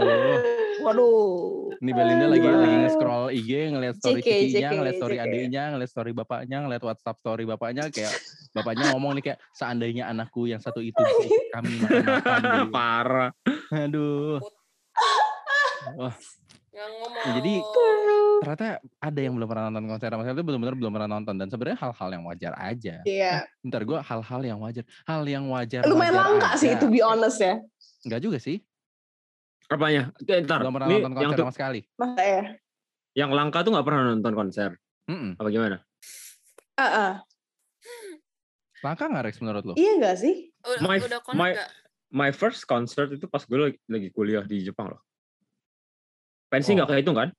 Waduh. ini Belinda lagi lagi nge-scroll IG, ngeliat story JK, cikinya, JK, ngeliat story JK. adiknya, ngeliat story bapaknya, ngeliat WhatsApp story bapaknya, kayak bapaknya ngomong nih kayak seandainya anakku yang satu itu bisa ikut kami makan-makan. Parah. Aduh. Wah, Yang ngomong. Ya, jadi ternyata ada yang belum pernah nonton konser sama itu benar-benar belum pernah nonton dan sebenarnya hal-hal yang wajar aja. Iya. Ntar gue hal-hal yang wajar, hal yang wajar. Lumayan wajar langka sih, to be honest ya. Enggak juga sih, Apanya? Oke, Ntar. belum pernah Ini nonton yang, konser tuh- sama sekali. Masa ya? yang langka tuh nggak pernah nonton konser. Mm-mm. Apa gimana? Ah, ah. Langka nggak Rex menurut lo? Iya gak sih? Udah, My- udah connect my-? My first concert itu pas gue lagi, lagi kuliah di Jepang loh. Pensi Oh. nggak kehitung kan?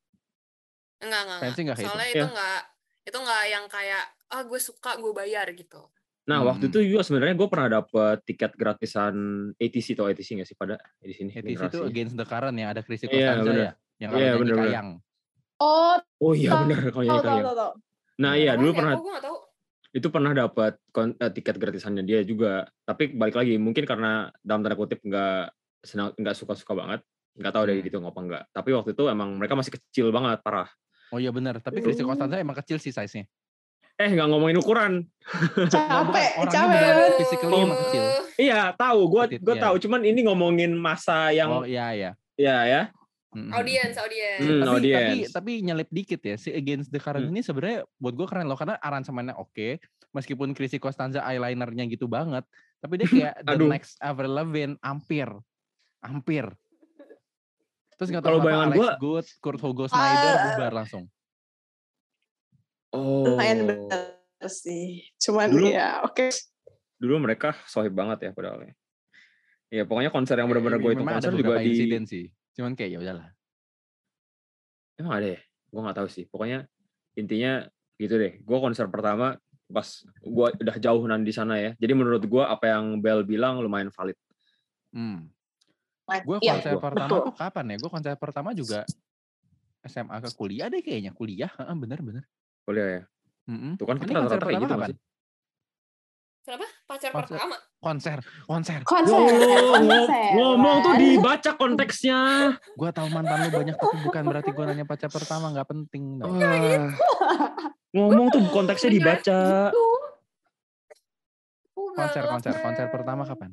Enggak, enggak, nggak enggak. kayak itu? Soalnya Iya. itu enggak itu enggak yang kayak ah gue suka gue bayar gitu. Nah waktu Hmm. itu juga sebenarnya gue pernah dapet tiket gratisan ATC atau ATC nggak sih pada di sini? ETC itu. Against the Current yang ada Chrissy Iya, Costanza bener. ya, yang Iya, kalau nyanyi bener-bener. kayang. Oh, Oh iya Tahu, bener kalau nyanyi kayang. tahu. Nah iya dulu pernah nggak itu pernah dapat kon- eh, tiket gratisannya dia juga. Tapi balik lagi mungkin karena dalam tanda kutip nggak senang nggak suka-suka banget. Nggak tahu dari Hmm. gitu apa enggak. Tapi waktu itu emang mereka masih kecil banget parah. Oh iya benar, tapi Chrissy Hmm. Costanza emang kecil sih size-nya. Eh nggak ngomongin ukuran. Capek, orangnya capek. physically Oh. kecil. Iya tahu gue gue iya. tahu. Cuman ini ngomongin masa yang Oh iya iya. ya ya. Audiens, audiens. Hmm, tapi, tapi audience. tapi nyelip dikit ya si Against the Current Hmm. ini sebenarnya buat gue keren loh karena aransemennya oke meskipun Chrissy Costanza eyelinernya gitu banget tapi dia kayak the next Avril Lavigne hampir hampir terus nggak Kalau tahu kenapa bayangan gua- Good Kurt Hugo Snyder Ah. bubar langsung Oh. Lumayan bener sih. Cuman Dulu- ya oke. Dulu mereka sohib banget ya padahal. ya. Ya pokoknya konser yang benar-benar Ya, gue itu konser juga di insiden sih cuman kayak ya udahlah Emang ada ya? Gue nggak tahu sih. Pokoknya intinya gitu deh. Gue konser pertama pas gue udah jauhan di sana ya. Jadi menurut gue apa yang Bel bilang lumayan valid. hmm. gue Iya, konser gua- pertama betul. tuh kapan ya gue konser pertama juga SMA ke kuliah deh kayaknya kuliah Heeh, bener bener Kuliah ya. Mm-mm. Tuh kan kita rata-rata kayak gitu sih? Kenapa? Pacar Konser. pertama. konser konser Konser. Oh, konser. ngomong tuh dibaca konteksnya. Gua tahu mantan lu banyak tapi bukan berarti gua nanya pacar pertama nggak penting. tau. Wah. ngomong tuh konteksnya dibaca. Gitu. Konser konser konser pertama kapan?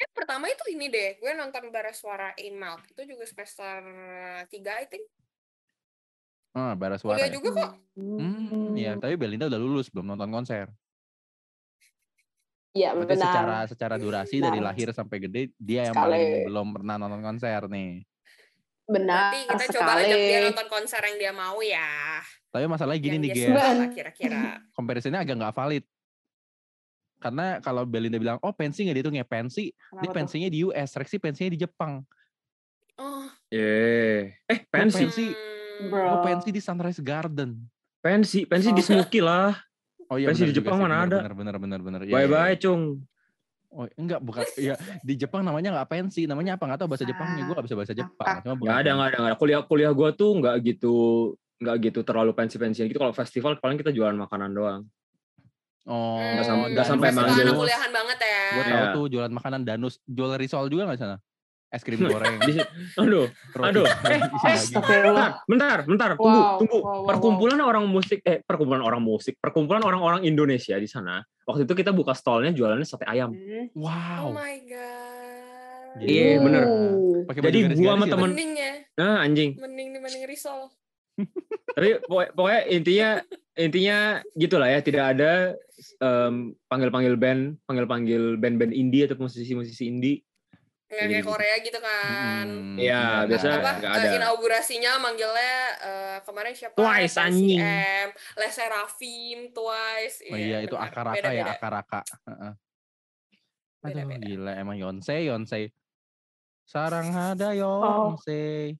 Ya, pertama itu ini deh, gue nonton Bara Suara In Mouth. Itu juga semester 3, I think. Ah, bara suara. Kuliah ya? juga kok. Hmm, iya, tapi Belinda udah lulus belum nonton konser. Iya Berarti benar. secara secara durasi dari Benar. lahir sampai gede dia yang Sekali. paling belum pernah nonton konser nih. Benar Nanti kita coba sekali. ajak dia nonton konser yang dia mau ya. Tapi masalahnya gini yang nih, dia lah kira-kira. Comparisonnya agak nggak valid. Karena kalau Belinda bilang, oh pensi nggak dihitung ya pensi, Kenapa dia pensinya di US, Rexy pensinya di Jepang. Oh, Yeah. Eh, pensi. pensi. hmm. Bro. Oh pensi di Sunrise Garden. Pensi, pensi di Oh. Smoky lah. Oh iya Pensi di Jepang sih, mana benar, ada? Benar benar benar benar. Iya, Bye iya, iya. bye, Cung. Oh enggak bukan ya di Jepang namanya nggak pensi namanya apa nggak tahu bahasa Jepangnya gue nggak bisa bahasa Jepang cuma Nggak ada, nggak ada, nggak ada. Kuliah kuliah gue tuh nggak gitu nggak gitu terlalu pensi-pensian gitu. Kalau festival paling kita jualan makanan doang. oh Nggak Hmm, nggak sampai manggil. anak kuliahan banget ya. gue tahu Iya. tuh jualan makanan danus jual risol juga nggak sana es krim goreng Di, aduh, roti aduh. Eh, eh, bentar, bentar, bentar. Tunggu, Wow, tunggu. wow, wow, wow. perkumpulan orang musik, eh perkumpulan orang musik, perkumpulan orang-orang Indonesia di sana. Waktu itu kita buka stolnya jualannya sate ayam. Hmm. Oh wow my god. Iya, bener. Uh. pakai Jadi gua sama ya, temen- Mending ya. Nah, anjing. Mending dibanding risol. Tapi pokoknya, pokoknya intinya intinya gitulah ya, tidak ada em, panggil-panggil band, panggil-panggil band-band indie atau musisi-musisi indie. Nggak kayak. Korea gitu kan. Hmm, Iya, nggak biasa nggak eh, ada. inaugurasinya manggilnya eh, kemarin siapa Twice, anjing. Les Serafim Twice oh iya itu benar. akaraka ya Beda-beda. akaraka Heeh. aduh Beda-beda. gila emang Yonsei Yonsei sarang Oh. ada Yonsei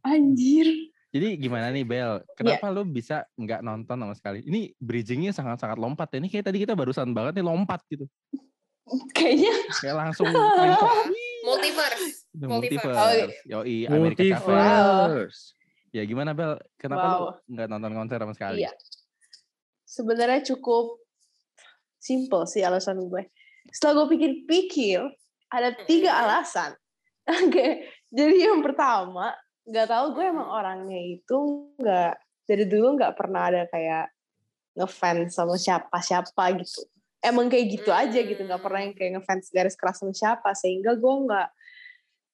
Anjir. Jadi gimana nih Iya. Bel? Kenapa lu bisa nggak nonton sama sekali? Ini bridgingnya sangat-sangat lompat ya. Ini kayak tadi kita barusan banget nih lompat gitu. Kayaknya Kayak langsung mentok. Multiverse. Udah Multiverse. multiverse. Yoi, Amerika. Multiverse. Ya gimana Bel? Kenapa Wow. lu nggak nonton konser sama sekali? Iya. sebenarnya cukup simple sih alasan gue. Setelah gue pikir-pikir, ada tiga alasan. Oke, jadi yang pertama, nggak tahu gue emang orangnya itu nggak dari dulu nggak pernah ada kayak ngefans sama siapa-siapa gitu. Emang kayak gitu aja gitu, nggak pernah yang kayak ngefans garis keras sama siapa, sehingga gue nggak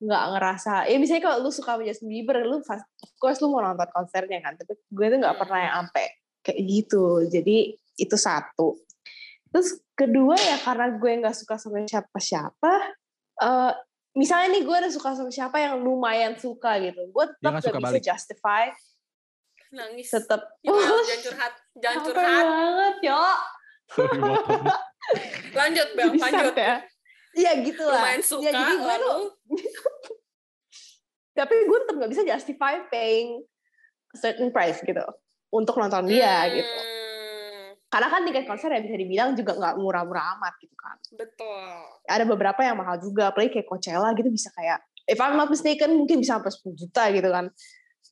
nggak ngerasa ya misalnya kalau lu suka sama Justin Bieber lu fast, of course lu mau nonton konsernya kan tapi gue tuh nggak pernah yang ampe kayak gitu jadi itu satu terus kedua ya karena gue nggak suka sama siapa-siapa eh misalnya nih gue udah suka sama siapa yang lumayan suka gitu gue tetap gak bisa balik. justify Nangis. tetap Ya, jangan curhat. Jangan curhat. banget ya motong. Lanjut, Bel. Jadi Lanjut. ya Iya gitu lah. Lumayan suka, ya, jadi gue tuh, lalu tapi gue tetap gak bisa justify paying a certain price gitu untuk nonton dia gitu. Hmm, Karena kan tiket konser ya bisa dibilang juga nggak murah-murah amat gitu kan. Betul. Ada beberapa yang mahal juga, apalagi kayak Coachella gitu bisa kayak, if I'm not mistaken mungkin bisa sampai 10 juta gitu kan.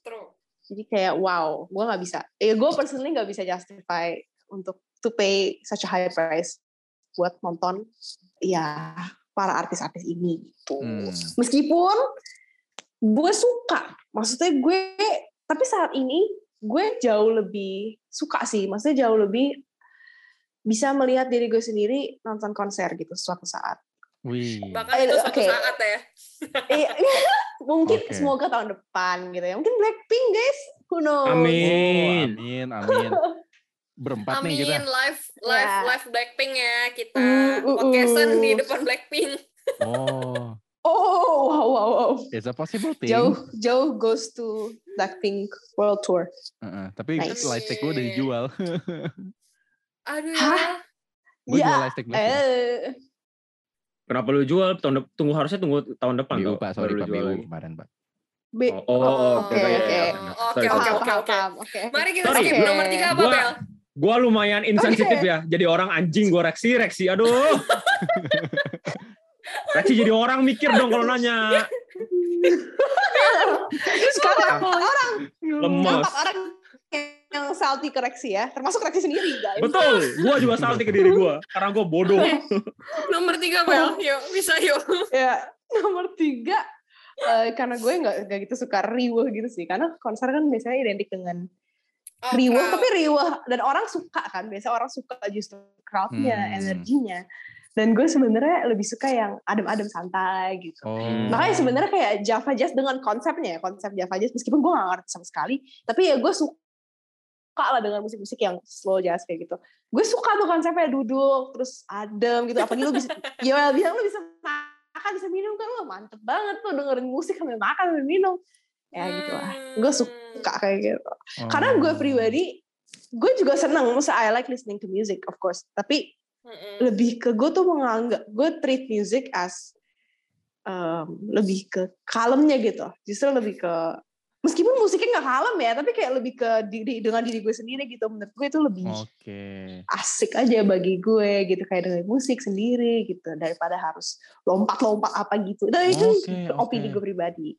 True. Jadi kayak wow, gue nggak bisa. Ya gue personally nggak bisa justify untuk to pay such a high price buat nonton ya para artis-artis ini gitu. Hmm. Meskipun gue suka, maksudnya gue tapi saat ini gue jauh lebih suka sih, maksudnya jauh lebih bisa melihat diri gue sendiri nonton konser gitu suatu saat. Wih. Bahkan Eh, itu suatu oke. saat ya. Iya, mungkin Oke. semoga tahun depan gitu ya. Mungkin Blackpink guys, who knows? Oh, Amin. amin, amin. Berempat nih kita. Amin, live live Ya. live Blackpink ya kita. Uh, uh, Podcastan di uh. depan Blackpink. Oh, Oh, wow, wow, wow. it's a possible thing. Jauh, jauh goes to Blackpink World Tour. Heeh, tapi Nice. live stick gue udah dijual. Aduh Hah? ya. gue Ya, jual live stick Blackpink. Eh, Kenapa lu jual tahun dep- tunggu harusnya tunggu tahun depan BU pak, sorry pak, BU kemarin pak. B. Oh, oh, oh, Oke, oke, oke. oke. Oke, oke, oke, oke. oke. Mari kita skip Oke. nomor tiga apa, Gua- Bel? Gua lumayan insensitif Oke. ya, jadi orang anjing gua reaksi, reaksi. Aduh. reaksi jadi orang mikir dong kalau nanya. Sekarang orang nampak orang yang salty koreksi ya, termasuk koreksi sendiri guys. Betul, gua juga salty ke diri gua karena gua bodoh. Nomor tiga, Bel. Yuk, bisa yuk. ya nomor tiga eh, karena gue nggak nggak gitu suka riuh gitu sih karena konser kan biasanya identik dengan Oh, riuh crowd. tapi riuh dan orang suka kan biasa orang suka justru crowdnya Hmm. energinya. Dan gue sebenarnya lebih suka yang adem-adem santai gitu. Oh. makanya sebenarnya kayak Java Jazz dengan konsepnya ya konsep Java Jazz. Meskipun gue gak ngerti sama sekali tapi ya gue suka lah dengan musik-musik yang slow jazz kayak gitu. Gue suka tuh konsepnya duduk terus adem gitu. Apalagi lu bisa ya bilang lu bisa makan bisa minum kan lu mantep banget tuh dengerin musik sambil makan sambil minum. Ya gitu lah. Gue suka kayak gitu. Karena gue Oh. pribadi gue juga seneng. Masa I like listening to music of course. Tapi Mm-mm. lebih ke gue tuh menganggap gue treat music as um, lebih ke kalemnya gitu. Justru lebih ke meskipun musiknya nggak kalem ya tapi kayak lebih ke diri dengan diri gue sendiri gitu. Menurut gue itu lebih Oke. asik aja bagi gue gitu. Kayak dengan musik sendiri gitu daripada harus lompat-lompat apa gitu. Dan itu Oke, opini gue pribadi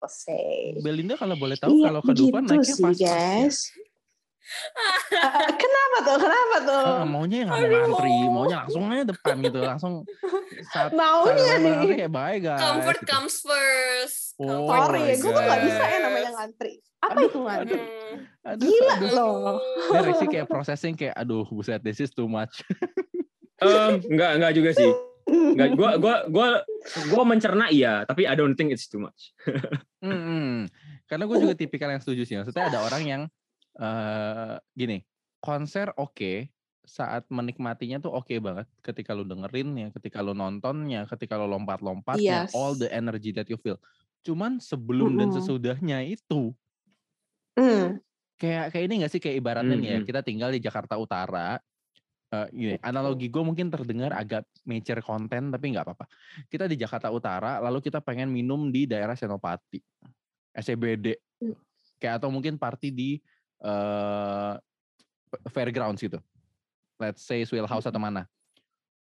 gitu say Belinda kalau boleh tahu Iya, kalau ke Dufan gitu naiknya sih, ya? guys. Eh, kenapa tuh? Kenapa tuh? Heeh, maunya yang nggak mau ngantri, maunya langsung aja depan gitu, langsung saat Maunya saat nih. kayak bye guys. Comfort gitu. comes first. Oh Sorry ya, gue tuh gak bisa ya namanya ngantri. Apa Aduh, itu ngantri? Hmm. Aduh, Gila aduh. loh. Ini Rexy kayak processing kayak aduh buset this is too much. Em, enggak, enggak juga sih. Enggak, gua gua gua gua mencerna iya, tapi I don't think it's too much. Mm-mm. Karena gue juga tipikal yang setuju sih. Maksudnya ada orang yang eh gini, konser oke, saat menikmatinya tuh oke banget. Ketika lu dengerinnya, ketika lu nontonnya, ketika lu lompat-lompatnya, Yes. all the energy that you feel. Cuman sebelum dan Mm-mm. sesudahnya itu, Hmm. kayak kayak ini gak sih kayak ibaratnya nih ya, kita tinggal di Jakarta Utara. Eh gini, analogi gue mungkin terdengar agak mature konten tapi nggak apa-apa. Kita di Jakarta Utara, lalu kita pengen minum di daerah Senopati, SCBD. Kayak atau mungkin party di eh fairgrounds gitu. Let's say Swill House atau mana.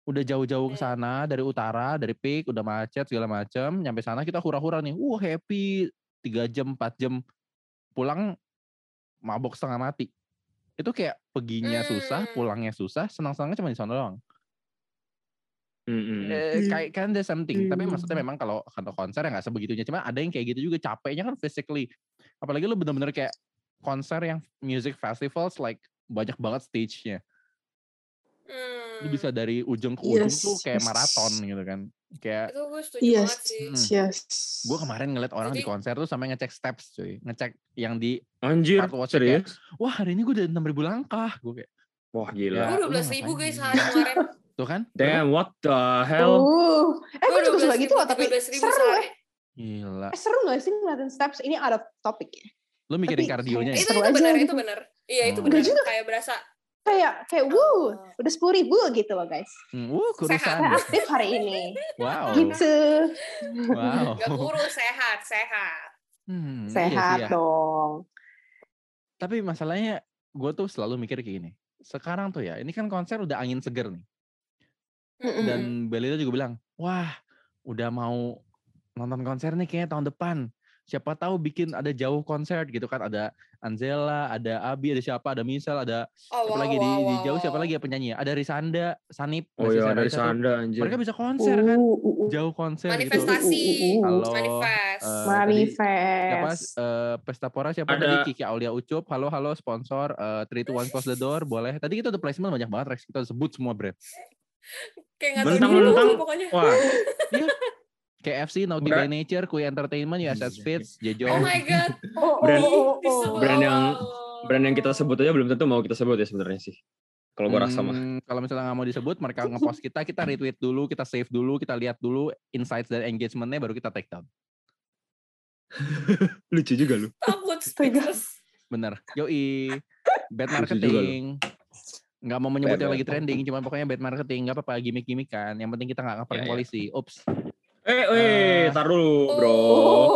Udah jauh-jauh ke sana dari utara, dari peak, udah macet segala macam. Nyampe sana kita hura-hura nih. Wah, happy 3 jam, 4 jam. Pulang mabok setengah mati. Itu kayak peginya susah, Hmm. pulangnya susah, senang-senangnya cuma di sana doang. Mm, mm, mm. Eh, Hmm. kayak kan there's something tapi maksudnya memang kalau kalau konser ya nggak sebegitunya cuma ada yang kayak gitu juga capeknya kan physically apalagi lu bener-bener kayak konser yang music festivals like banyak banget stage-nya lu bisa dari ujung ke ujung Yes, tuh kayak yes. maraton gitu kan kayak Itu gue setuju Yes. banget sih. Hmm. Yes. gue kemarin ngeliat orang di Jadi- konser tuh sampai ngecek steps cuy ngecek yang di Anjir, kayak, serius? wah hari ini gue udah 6000 langkah gue kayak Wah Ya, gila. Gue lu 12 ribu guys sehari kemarin. tuh kan Damn, what the hell? Uh, eh gue juga suka gitu loh, tapi 13 ribu seru ya. gila Eh, seru gak sih ngeliatin steps? Ini out of topic ya. lu mikirin Tapi kardionya ya? Itu itu benar, gitu. itu benar. Iya, itu Oh. benar. Kayak berasa Kayak, kayak, Oh. udah 10 ribu gitu loh guys. Hmm, uh kurusan Saya aktif hari ini. wow Gitu. wow gak kurus, sehat, sehat. Hmm, iya sih Sehat ya. dong. Tapi masalahnya gue tuh selalu mikir kayak gini. Sekarang tuh ya, ini kan konser udah angin seger nih. Mm-mm. Dan Belita juga bilang, wah udah mau nonton konser nih kayaknya tahun depan. Siapa tahu bikin ada jauh konser gitu kan. Ada Anzela, ada Abi, ada siapa, ada Misal, ada Oh, siapa wow, lagi di, wow, di jauh, wow. siapa lagi ya penyanyi ya? Ada Risanda, Sanip. Oh iya, Sarah dari Isa tuh. Sanda anjir. Mereka bisa konser kan. Uh, uh, uh. Jauh konser gitu. Manifestasi. Uh, uh, uh, uh. Halo, Manifest. eh, tadi siapa Manifest. eh, Pesta Pora siapa Ada- tadi Kiki Aulia Ucup halo halo sponsor eh, three to one close the door boleh tadi kita udah placement banyak banget Rex kita udah sebut semua brand Kayak Mentang-mentang- dulu pokoknya. Wah, KFC Naughty by Nature Kui Entertainment USS Fits Jejo Oh my god. Oh, Brand- oh, oh, oh. Brand yang- brand yang kita sebut aja belum tentu mau kita sebut ya sebenarnya sih. Kalau gue rasa mah. Hmm, kalau misalnya nggak mau disebut mereka ngepost kita kita retweet dulu kita save dulu kita lihat dulu insights dan engagementnya baru kita take down Lucu juga lu. Takut speechless. bener yoi bad marketing nggak mau menyebut Bad yang lagi trending cuma pokoknya bad marketing nggak apa-apa gimmick kan yang penting kita nggak ngapain ya. polisi ups Eh, Eh. tar dulu, bro. Oh.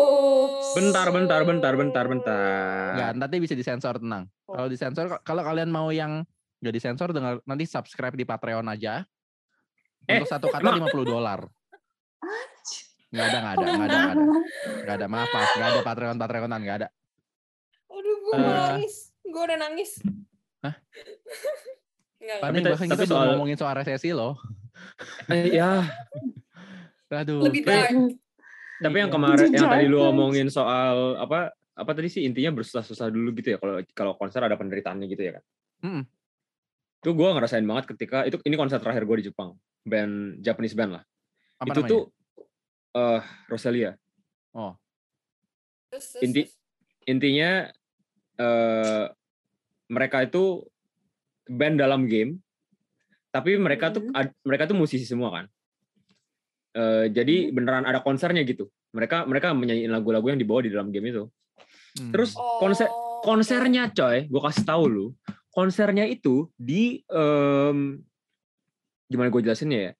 Bentar, bentar, bentar, bentar, bentar. Nggak, nanti bisa disensor tenang. Oh. Kalau disensor, kalau kalian mau yang nggak disensor, dengar nanti subscribe di Patreon aja. Eh, Untuk satu kata emang- 50 dolar. Nggak ada, nggak ada, nggak ada, nggak ada. Nggak ada, maaf, maaf. Nggak ada Patreon, Patreonan, nggak ada. Aduh, gue mau nangis. Gue udah nangis. Hah? Enggak, Panik ta- bahkan tapi kita belum soal- ngomongin soal resesi loh. Eh, ya, Aduh. Lebih dark. tapi yang Iya. kemarin yang tadi lu Jangan. ngomongin soal apa apa tadi sih intinya bersusah-susah dulu gitu ya kalau kalau konser ada penderitaannya gitu ya kan. Mm-mm. Itu gue ngerasain banget ketika itu ini konser terakhir gue di Jepang, band Japanese band lah. Apa itu namanya? tuh eh Rosalia. Oh, Inti-. Intinya eh mereka itu band dalam game, tapi mereka tuh Hmm. ad- mereka tuh musisi semua kan. Eh, jadi beneran ada konsernya gitu. Mereka mereka menyanyiin lagu-lagu yang dibawa di dalam game itu. hmm. Terus konser Oh, konsernya coy, gue kasih tahu lu, konsernya itu di em, gimana gue jelasinnya ya?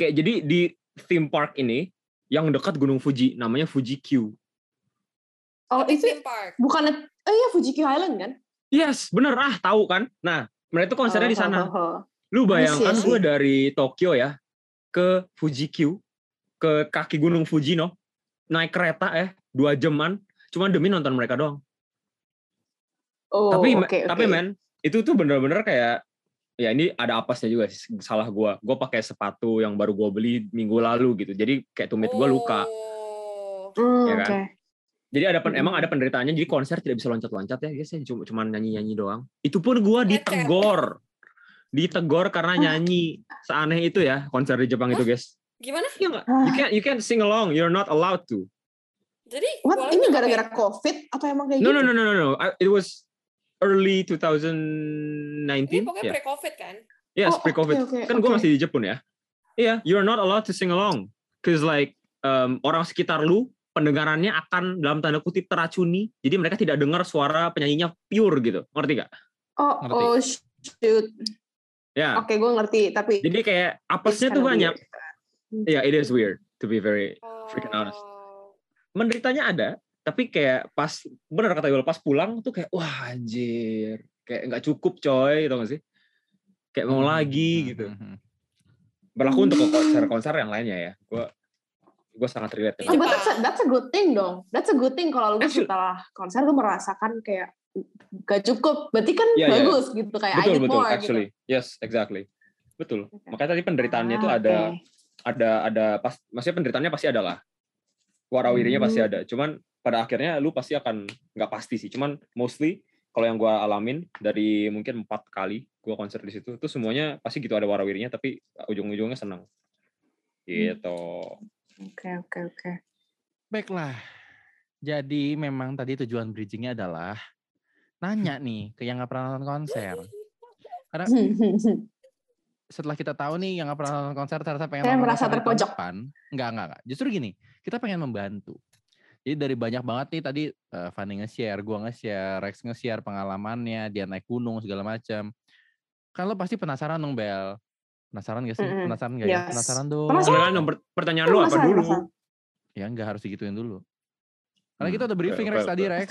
Kayak jadi di theme park ini yang dekat Gunung Fuji, namanya Fuji Q. Oh, itu theme park. bukan oh iya Fuji Q Island kan? Yes, bener ah tahu kan? Nah, mereka tuh konsernya di Oh, sana. oh, oh. Lu bayangkan see. gue dari Tokyo ya ke Fuji Q, ke kaki Gunung Fuji no, naik kereta ya dua jaman, cuma demi nonton mereka doang. Oh, tapi oke, tapi oke. men itu tuh bener-bener kayak ya ini ada apesnya juga sih salah gua gue pakai sepatu yang baru gua beli minggu lalu gitu jadi kayak tumit gua luka Oh. Hmm, ya kan? oke. jadi ada pen- Mm. emang ada penderitaannya jadi konser tidak bisa loncat-loncat ya guys ya cuma cuman nyanyi-nyanyi doang itu pun gua ditegor ditegor karena Hah? nyanyi seaneh itu ya konser di Jepang itu guys Gimana? Iya nggak? Ah. you can't you can't sing along you're not allowed to Jadi What? Ini gara-gara COVID atau emang kayak no gitu? no no no no no it was early 2019 Ini pokoknya ya pre-covid kan? Yes, Oh, pre-COVID. oke, oke, kan gue oke. masih di Jepun ya. Iya, you're not allowed to sing along. Cause like um, orang sekitar lu pendengarannya akan dalam tanda kutip teracuni. Jadi mereka tidak dengar suara penyanyinya pure gitu. Ngerti gak? Oh, Ngerti. oh shoot. Ya. Oke, gue ngerti. Tapi Jadi kayak apesnya tuh banyak. weird. Iya, it is weird to be very freaking honest. Oh. Menderitanya ada, tapi kayak pas bener kata Yul pas pulang tuh kayak wah anjir kayak nggak cukup coy tau gak sih kayak mau Hmm, lagi hmm, gitu hmm, berlaku untuk konser-konser yang lainnya ya gue gue sangat relate Oh, but that's a, that's a good thing dong. That's a good thing kalau lu setelah konser lu merasakan kayak gak cukup. Berarti kan Iya, iya. bagus gitu kayak I betul need betul more actually yes exactly betul Oke. makanya tadi gitu. penderitaannya itu Ah, ada ada ada pas maksudnya penderitaannya pasti ada lah warawirinya pasti Hmm. ada cuman pada akhirnya lu pasti akan nggak pasti sih cuman mostly kalau yang gua alamin dari mungkin empat kali gua konser di situ itu semuanya pasti gitu ada warawirinya tapi ujung-ujungnya senang gitu Oke oke oke. Baiklah. Jadi memang tadi tujuan bridgingnya adalah nanya nih ke yang nggak pernah nonton konser. Karena setelah kita tahu nih yang nggak pernah nonton konser ternyata pengen Saya nonton merasa terpojok. depan. Enggak, enggak, enggak. Justru gini, kita pengen membantu. Jadi dari banyak banget nih tadi uh, Fanny nge-share, gua nge-share, Rex nge-share pengalamannya, dia naik gunung segala macam. Kan lo pasti penasaran dong, Bel. Penasaran gak sih? Mm-mm. Penasaran gak ya? Yes. Penasaran dong. Penasaran. Sebenarnya nomor pertanyaan lu apa dulu penasaran. Ya enggak harus digituin dulu. Karena kita Hmm, udah briefing Rex tadi. Rex.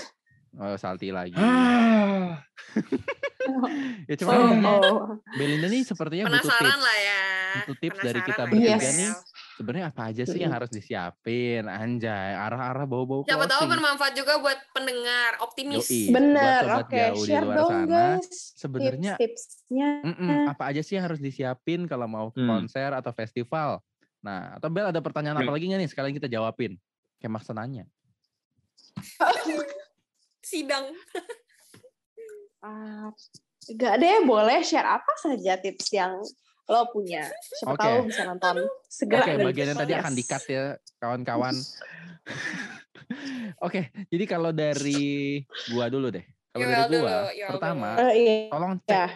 Oh, salty lagi. Ah, ya cuma Oh, oh. Belinda nih sepertinya butuh Penasaran tips. lah ya. Butuh tips dari kita Penasaran lah ya, bertiga Yes. nih. Sebenarnya apa aja sih yang harus disiapin? Anjay, arah-arah bau-bau Siapa tahu bermanfaat juga buat pendengar, optimis. Yoi. Bener, oke. di Share dong sana, guys. sebenarnya- tips-tipsnya. Apa aja sih yang harus disiapin kalau mau Hmm. konser atau festival? Nah, atau Bel ada pertanyaan apa Hmm. lagi nggak nih? Sekalian kita jawabin. Kayak maksa nanya. Sidang. Ah, Gak deh, boleh share apa saja tips yang lo punya. Siapa Oke. tahu bisa nonton segera. Oke, nih. bagian yang tadi akan dikat ya, kawan-kawan. Oke, jadi kalau dari gua dulu deh. Kalau dari dulu, gua, Yowel pertama, Eh, iya. tolong Ya. cek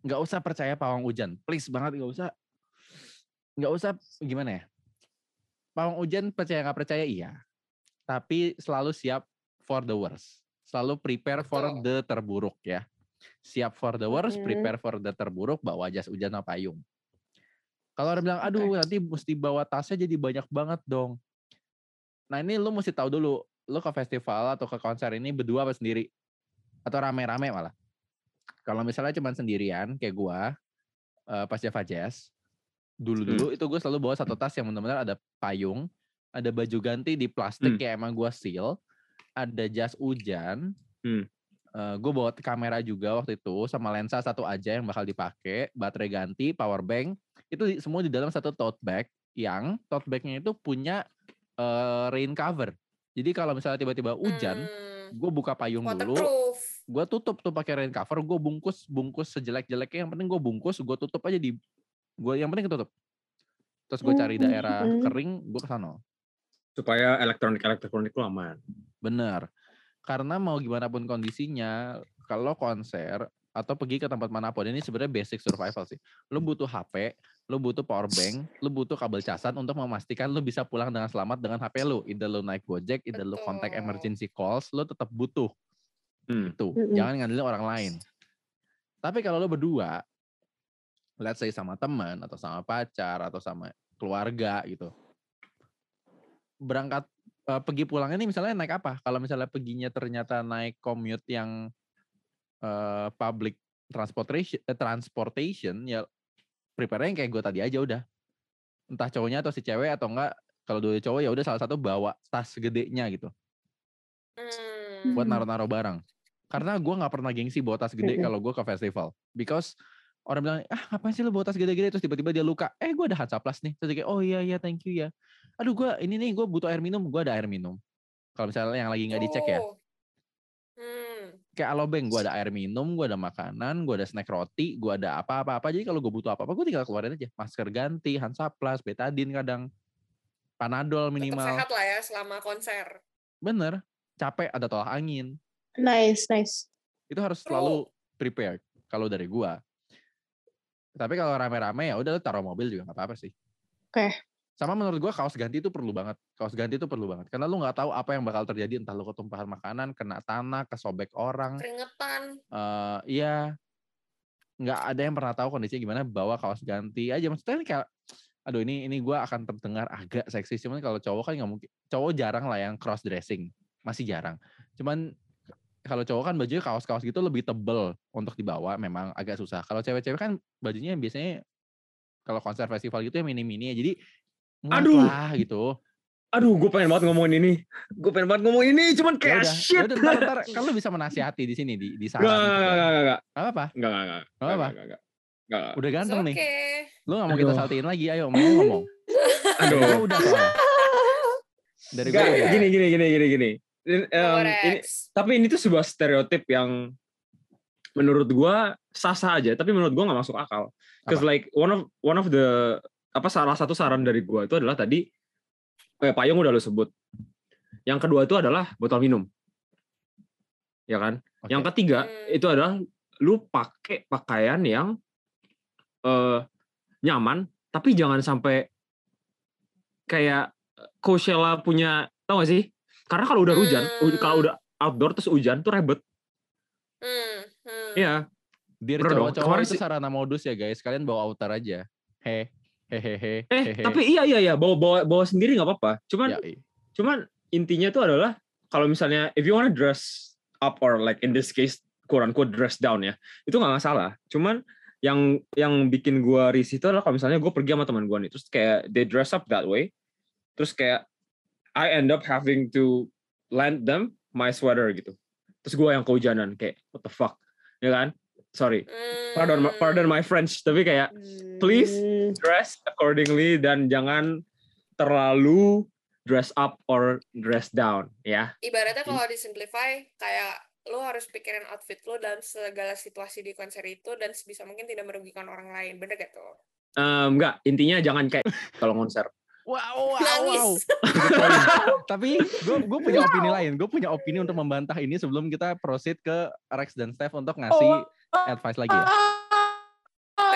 nggak usah percaya pawang hujan please banget nggak usah nggak usah gimana ya pawang hujan percaya nggak percaya iya tapi selalu siap for the worst selalu prepare for Betul. the terburuk ya. Siap for the worst Mhm. prepare for the terburuk bawa jas hujan atau payung. Kalau orang bilang aduh nanti mesti bawa tasnya jadi banyak banget dong. Nah ini lu mesti tahu dulu lu ke festival atau ke konser ini berdua apa sendiri? Atau rame-rame malah? Kalau misalnya cuma sendirian kayak gua eh, pas Java Jazz dulu-dulu itu gue selalu bawa satu tas yang benar-benar ada payung, ada baju ganti di plastik Hmm. kayak emang gua seal, ada jas hujan, Hmm. gue bawa kamera juga waktu itu sama lensa satu aja yang bakal dipakai, baterai ganti, power bank, itu di- semua di dalam satu tote bag yang tote bagnya itu punya eh, rain cover. Jadi kalau misalnya tiba-tiba hujan, Hmm, gue buka payung dulu, gue tutup tuh pakai rain cover gue bungkus bungkus sejelek-jeleknya yang penting gue bungkus gue tutup aja di gue yang penting ketutup terus gue cari daerah hmm. kering gue ke sana supaya elektronik elektronik lu aman bener. Karena mau gimana pun kondisinya kalau konser atau pergi ke tempat mana pun ini sebenarnya basic survival sih. Lu butuh HP lu butuh power bank lu butuh kabel casan untuk memastikan lu bisa pulang dengan selamat dengan HP lu. Either lu naik gojek either lu contact Betul. emergency calls lu tetap butuh. Hmm. itu jangan ngandelin orang lain. Tapi kalau lo berdua let's say sama teman atau sama pacar atau sama keluarga gitu berangkat eh, pergi pulangnya nih misalnya naik apa kalau misalnya perginya ternyata naik commute yang eh, public transportation eh, transportation ya prepare yang kayak gue tadi aja udah entah cowoknya atau si cewek atau enggak kalau dua cowok ya udah salah satu bawa tas gedenya gitu Hmm. buat Hmm. naruh-naruh barang. Karena gue nggak pernah gengsi bawa tas gede Mm-mm. kalau gue ke festival. Because orang bilang, ah ngapain sih lu bawa tas gede-gede terus tiba-tiba dia luka. Eh gue ada Hansaplas nih. Terus dia kayak, oh iya iya thank you ya. Aduh gue ini nih gue butuh air minum, gue ada air minum. Kalau misalnya yang lagi nggak dicek ya, Oh. Hmm. kayak alobeng gue ada air minum, gue ada makanan, gue ada snack roti, gue ada apa-apa-apa. Jadi kalau gue butuh apa-apa, gue tinggal keluarin aja. Masker ganti, Hansaplas, betadine kadang, Panadol Tetap minimal. sehat lah ya selama konser. Bener, capek ada tolak angin. Nice, nice. itu harus selalu prepared kalau dari gua. Tapi kalau rame-rame ya udah taruh mobil juga nggak apa-apa sih. Oke. Sama menurut gua kaos ganti itu perlu banget. Kaos ganti itu perlu banget karena lu nggak tahu apa yang bakal terjadi entah lu ketumpahan makanan, kena tanah, kesobek orang. Keringetan. eh iya. Nggak ada yang pernah tahu kondisinya gimana bawa kaos ganti aja. Maksudnya ini kayak aduh ini ini gua akan terdengar agak seksi cuman kalau cowok kan nggak mungkin cowok jarang lah yang cross dressing masih jarang. Cuman kalau cowok kan bajunya kaos-kaos gitu lebih tebel untuk dibawa memang agak susah. Kalau cewek-cewek kan bajunya biasanya kalau konser festival gitu ya mini-mini ya. Jadi muat Aduh. lah gitu. Aduh, gue pengen banget ngomongin ini. Gue pengen banget ngomongin ini, cuman Ya kayak udah, shit. ya udah ntar, ntar kan lu bisa menasihati di sini di di saran. Enggak, gitu. enggak, enggak, enggak, enggak, Gak apa-apa. enggak, enggak, enggak, Gak apa-apa. enggak, enggak, enggak. Udah ganteng nih. okay. Lu gak mau kita Aduh. saltiin lagi, ayo mau ngomong. Dari Aduh. gua udah soalnya. Dari gue Enggak, udah. gini, gini, gini, gini, gini. Mau ini, tapi ini tuh sebuah stereotip yang menurut gua sah-sah aja, tapi menurut gua nggak masuk akal. Cause like one of one of the apa salah satu saran dari gua itu adalah tadi eh, payung udah lo sebut. Yang kedua itu adalah botol minum. Ya kan? Oke. Yang ketiga Hmm. itu adalah lu pakai pakaian yang eh nyaman, tapi jangan sampai kayak Coachella punya tau gak sih? Karena kalau udah hujan, Hmm. kalau udah outdoor terus hujan tuh ribet. Hmm, hmm. Iya. Cowok-cowok itu sarana modus ya guys. Kalian bawa outer aja. He, hehehe. Eh, hehe. tapi iya iya iya, bawa bawa bawa sendiri nggak apa-apa. Cuman Ya, i- cuman intinya tuh adalah kalau misalnya if you wanna dress up or like in this case quote unquote dress down ya, itu nggak masalah. Cuman yang yang bikin gua risih itu adalah kalau misalnya gue pergi sama teman gua nih, terus kayak they dress up that way, terus kayak I end up having to lend them my sweater gitu. Terus gua yang kehujanan kayak what the fuck, ya kan? Sorry, pardon pardon my French, tapi kayak Please. Dress accordingly dan jangan terlalu dress up or dress down ya. Ibaratnya kalau disimplify kayak lo harus pikirin outfit lo dan segala situasi di konser itu dan sebisa mungkin tidak merugikan orang lain. Bener gak tuh? Em, enggak, intinya jangan kayak kalau konser. Wow, wow, wow. Nangis. Tapi gue gue punya opini lain. Gue punya opini untuk membantah ini sebelum kita proceed ke Rex dan Steph untuk ngasih advice lagi ya.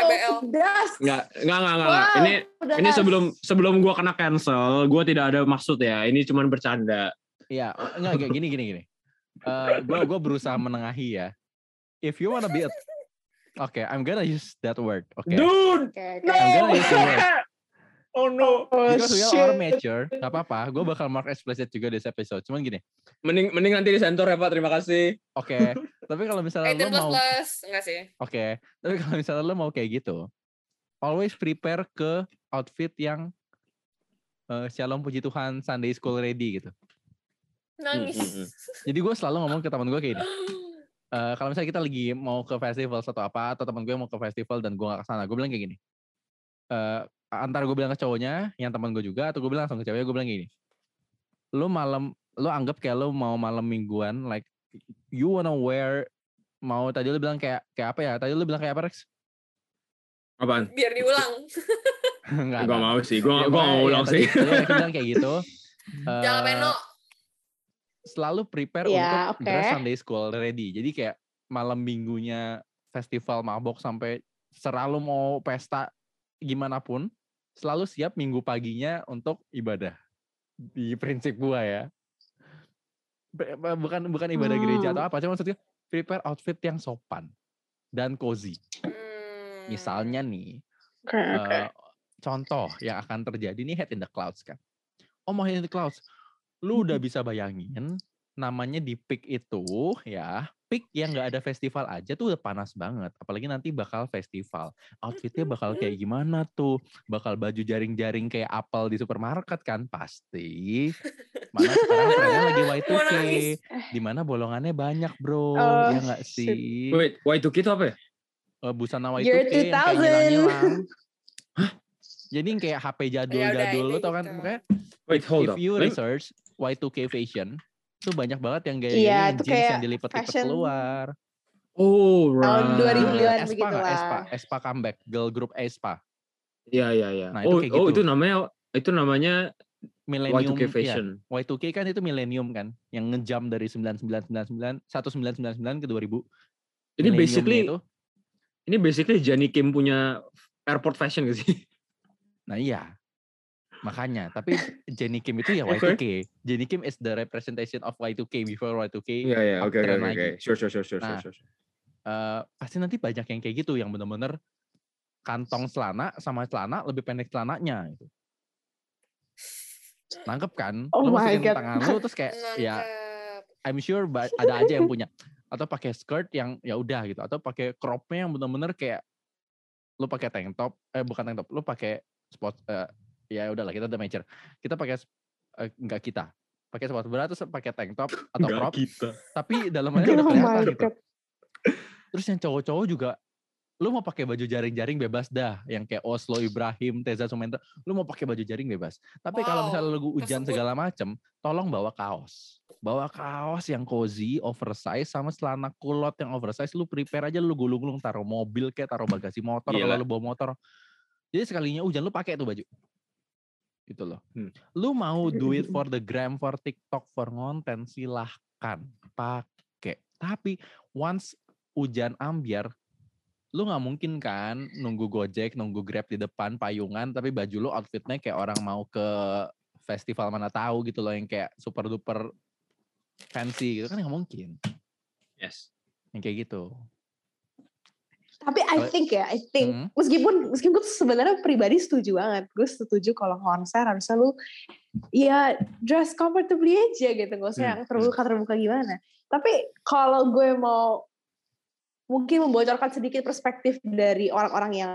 Enggak, enggak, enggak, enggak. Wow, Ini udah ini sebelum sebelum gua kena cancel, gua tidak ada maksud ya. Ini cuman bercanda. Iya, enggak kayak gini gini gini. Eh gue gue berusaha menengahi ya. If you wanna be a Oke, I'm gonna use that word. Oke. Dude, Oke, oke. no. I'm gonna use the word. Oh no. Oh, Because we are mature, gak apa-apa. Gue bakal mark explicit juga di episode. Cuman gini, Mending mending nanti disensor ya, Pak. Terima kasih. oke. tapi kalau misalnya 18 lo plus mau, plus. Enggak sih. oke. Tapi kalau misalnya lo mau kayak gitu, always prepare ke outfit yang eh Shalom puji Tuhan Sunday School ready gitu. Nangis. Hmm. Jadi gue selalu ngomong ke teman gue kayak gini. eh, kalau misalnya kita lagi mau ke festival atau apa, atau teman gue mau ke festival dan gue gak ke sana, gue bilang kayak gini. eh antara gue bilang ke cowoknya, yang teman gue juga, atau gue bilang langsung ke ceweknya, gue bilang gini. Lu malam, lu anggap kayak lu mau malam mingguan, like you wanna wear, mau tadi lu bilang kayak kayak apa ya? Tadi lu bilang kayak apa Rex? Apaan? Biar diulang. Enggak, Gua mau sih. Gua Ya, gua pokoknya mau ya, ulang tadi- sih. Tadi Rex bilang kayak gitu. Jangan Eh, peno. selalu prepare Ya, untuk oke. dress Sunday school ready. Jadi kayak malam minggunya festival mabok sampai selalu mau pesta gimana pun, selalu siap minggu paginya untuk ibadah. Di prinsip gua ya. Bukan bukan ibadah gereja Hmm. atau apa, cuma maksudnya prepare outfit yang sopan dan cozy. Hmm. Misalnya nih, Oke, oke. eh, contoh yang akan terjadi nih head in the clouds kan. Oh mau head in the clouds, lu udah bisa bayangin namanya di peak itu ya peak yang nggak ada festival aja tuh udah panas banget apalagi nanti bakal festival outfitnya bakal kayak gimana tuh bakal baju jaring-jaring kayak apel di supermarket kan pasti mana sekarang trennya lagi Mau Y2K nangis. di mana bolongannya banyak bro Oh, ya nggak shit. sih Wait, Y2K itu apa ya? Eh, busana Year Y2K yang kayak 2000. Jadi kayak HP Ya jadul-jadul lu tau kan gitu. Wait, hold if up. you Lem- research Y2K fashion tuh banyak banget yang gaya Iya, yang itu jeans kayak yang dilipet-lipet fashion keluar. Oh, right. Tahun 2000-an Espa begitulah. nggak? Espa, Espa comeback, girl group Espa, Iya, iya, iya. Nah, itu oh, kayak oh, gitu. itu namanya itu namanya millennium Y2K iya. fashion. Y2K kan itu millennium kan, yang ngejam dari 9999 1999 ke 2000. Ini basically itu, ini basically Jenny Kim punya airport fashion gak sih? nah iya. Makanya, tapi Jenny Kim itu ya Oke. Y2K. Jenny Kim is the representation of Y2K before Y2K. Iya, iya, oke, oke, oke. lagi. Sure, sure, sure, sure, Nah, sure, sure. eh, pasti nanti banyak yang kayak gitu yang bener-bener kantong celana sama celana lebih pendek celananya gitu. Nangkep kan? Oh lu my masukin God. tangan lu terus kayak ya. I'm sure ada aja yang punya atau pakai skirt yang ya udah gitu atau pakai cropnya yang bener-bener kayak lu pakai tank top eh bukan tank top lu pakai sport eh, ya udahlah kita udah mature. Kita pakai enggak kita. Pakai sepatu bra terus pakai tank top atau Nggak crop kita. tapi dalamnya udah Oh kelihatan gitu. Terus yang cowok-cowok juga lu mau pakai baju jaring-jaring bebas dah. Yang kayak Oslo Ibrahim Teza Sumenta lu mau pakai baju jaring bebas. Tapi kalau Wow, misalnya lu hujan tersebut. segala macem tolong bawa kaos. Bawa kaos yang cozy oversize sama celana kulot yang oversize lu prepare aja lu gulung-gulung taruh mobil kayak taruh bagasi motor kalau Gila. lu bawa motor. Jadi sekalinya hujan lu pakai tuh baju itu loh. Hmm. lu mau do it for the gram for TikTok for konten silahkan pakai tapi once hujan ambiar lu nggak mungkin kan nunggu gojek nunggu grab di depan payungan tapi baju lu outfitnya kayak orang mau ke festival mana tahu gitu loh yang kayak super duper fancy gitu kan nggak mungkin. Yes. yang kayak gitu Tapi I think ya, I think Hmm. meskipun meskipun gue sebenarnya pribadi setuju banget. Gue setuju kalau konser harusnya lu ya dress comfortably aja gitu, gak usah Hmm, yang terbuka-terbuka gimana. Tapi kalau gue mau mungkin membocorkan sedikit perspektif dari orang-orang yang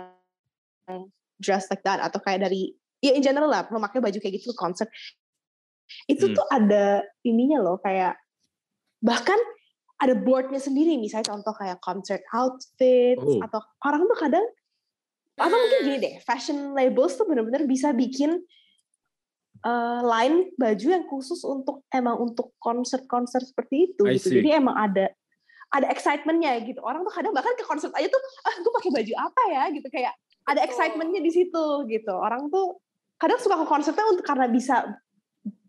dress like that atau kayak dari ya in general lah memakai baju kayak gitu konser. Itu Hmm. tuh ada ininya loh kayak bahkan ada boardnya sendiri misalnya contoh kayak concert outfits Oh. atau orang tuh kadang atau mungkin gini deh fashion labels tuh bener-bener bisa bikin eh, line baju yang khusus untuk emang untuk konser-konser seperti itu I gitu. see. jadi emang ada ada excitementnya gitu. Orang tuh kadang bahkan ke konser aja tuh ah gue pakai baju apa ya? gitu. Kayak ada excitementnya di situ gitu. Orang tuh kadang suka ke konsernya untuk karena bisa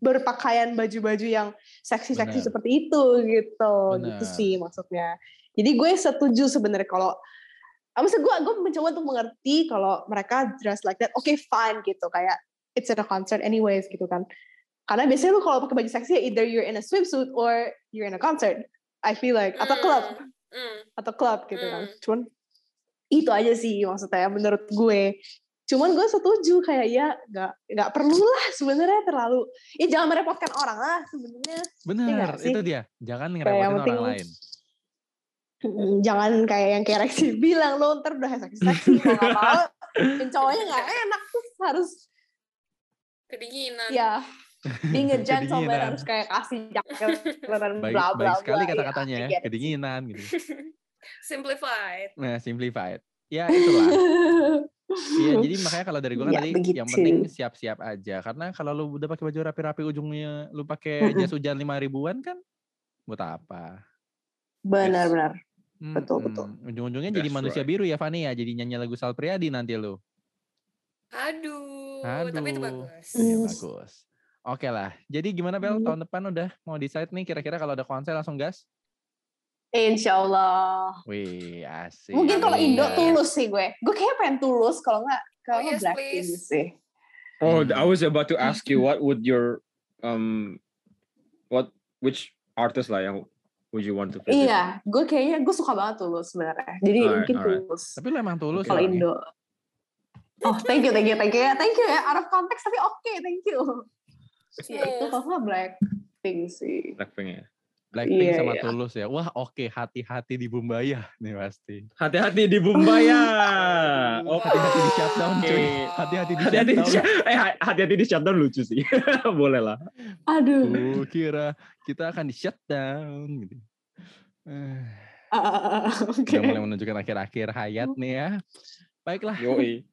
berpakaian baju-baju yang seksi-seksi seperti itu gitu gitu Benar. sih maksudnya jadi gue setuju sebenarnya kalau ah, maksud gue gue mencoba untuk mengerti kalau mereka dress like that oke fine gitu kayak it's at a concert anyways gitu kan karena biasanya lu kalau pakai baju seksi either you're in a swimsuit or you're in a concert I feel like atau club Hmm, hmm. atau club gitu kan. Hmm. Cuman itu aja sih maksudnya menurut gue. Cuman gue setuju kayak ya nggak nggak perlu lah sebenarnya terlalu ya jangan merepotkan orang lah sebenarnya. bener nggak sih? itu dia. Jangan ngerepotin orang penting- lain. Jangan kayak yang kayak Rexy bilang lo ntar udah seksi-seksi mau nggak mau dan cowoknya nggak enak tuh harus kedinginan. Ya being a gentleman harus kayak kasih jaket dan baik, bla bla baik sekali bla. kata-katanya I ya sih. kedinginan gitu. Simplified. Nah simplified. Ya itulah Iya, jadi makanya kalau dari gue kan Ya, tadi begitu. yang penting siap-siap aja. Karena kalau lu udah pakai baju rapi-rapi ujungnya lu pakai jas hujan lima ribuan kan buat apa? Benar-benar. Betul, Mm-mm. betul. Ujung-ujungnya jadi manusia right. biru ya Fani ya, jadi nyanyi lagu Sal Priadi nanti lu. aduh, tapi itu Aduh. bagus Ya, bagus. Oke lah. Jadi gimana Bel? Hmm. Tahun depan udah mau decide nih kira-kira kalau ada konser langsung gas? Insya Allah. Wih, asik. Mungkin kalau Indo Amin. tulus sih gue. Gue kayaknya pengen tulus kalau nggak kalau Oh, yes, Blackpink sih. Oh, Hmm. I was about to ask you what would your um what which artist lah yang would you want to visit? Iya, gue kayaknya gue suka banget tulus sebenarnya. Jadi Alright, mungkin alright. tulus. Tapi lu emang tulus Kalau orangnya. Indo. Oh, thank you, thank you, thank you ya, thank you ya. Out of context tapi oke, thank you. Ya itu kalau nggak Blackpink sih. Blackpink ya. Blackpink Iya, sama iya. Tulus ya. Wah, oke, hati-hati di Bumbaya nih pasti. Hati-hati di Bumbaya. Oh, Hati-hati di shutdown, cuy. Oke. Hati-hati di Hati-hati shutdown. shut- eh hati-hati di shutdown lucu sih. Boleh lah. Aduh. Ku kira kita akan di shutdown gitu. Eh, Ah, Oke. Udah mulai menunjukkan akhir-akhir hayat nih ya. Baiklah, Yoi.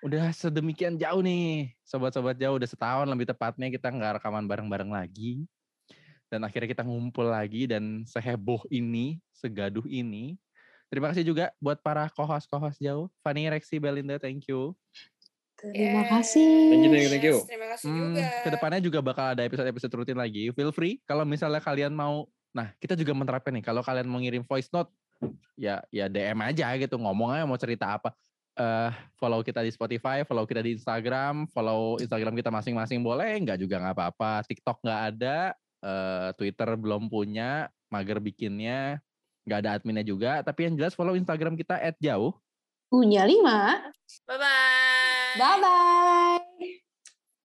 udah sedemikian jauh nih. Sobat-sobat jauh, udah setahun lebih tepatnya kita nggak rekaman bareng-bareng lagi. Dan akhirnya kita ngumpul lagi dan seheboh ini, segaduh ini. Terima kasih juga buat para kohos-kohos jauh. Fanny, Rexy, Belinda, thank you. Terima Yes. kasih. Thank you, thank you, thank you. Terima kasih Hmm, juga. ke depannya juga bakal ada episode-episode rutin lagi. Feel free kalau misalnya kalian mau. Nah, kita juga menerapkan nih kalau kalian mau ngirim voice note, ya ya DM aja gitu, ngomong aja mau cerita apa. Eh, follow kita di Spotify, follow kita di Instagram, follow Instagram kita masing-masing boleh, nggak juga nggak apa-apa. TikTok nggak ada, eh, Twitter belum punya, mager bikinnya, nggak ada adminnya juga. Tapi yang jelas follow Instagram kita @jauh. Punya lima. Bye-bye. Bye bye.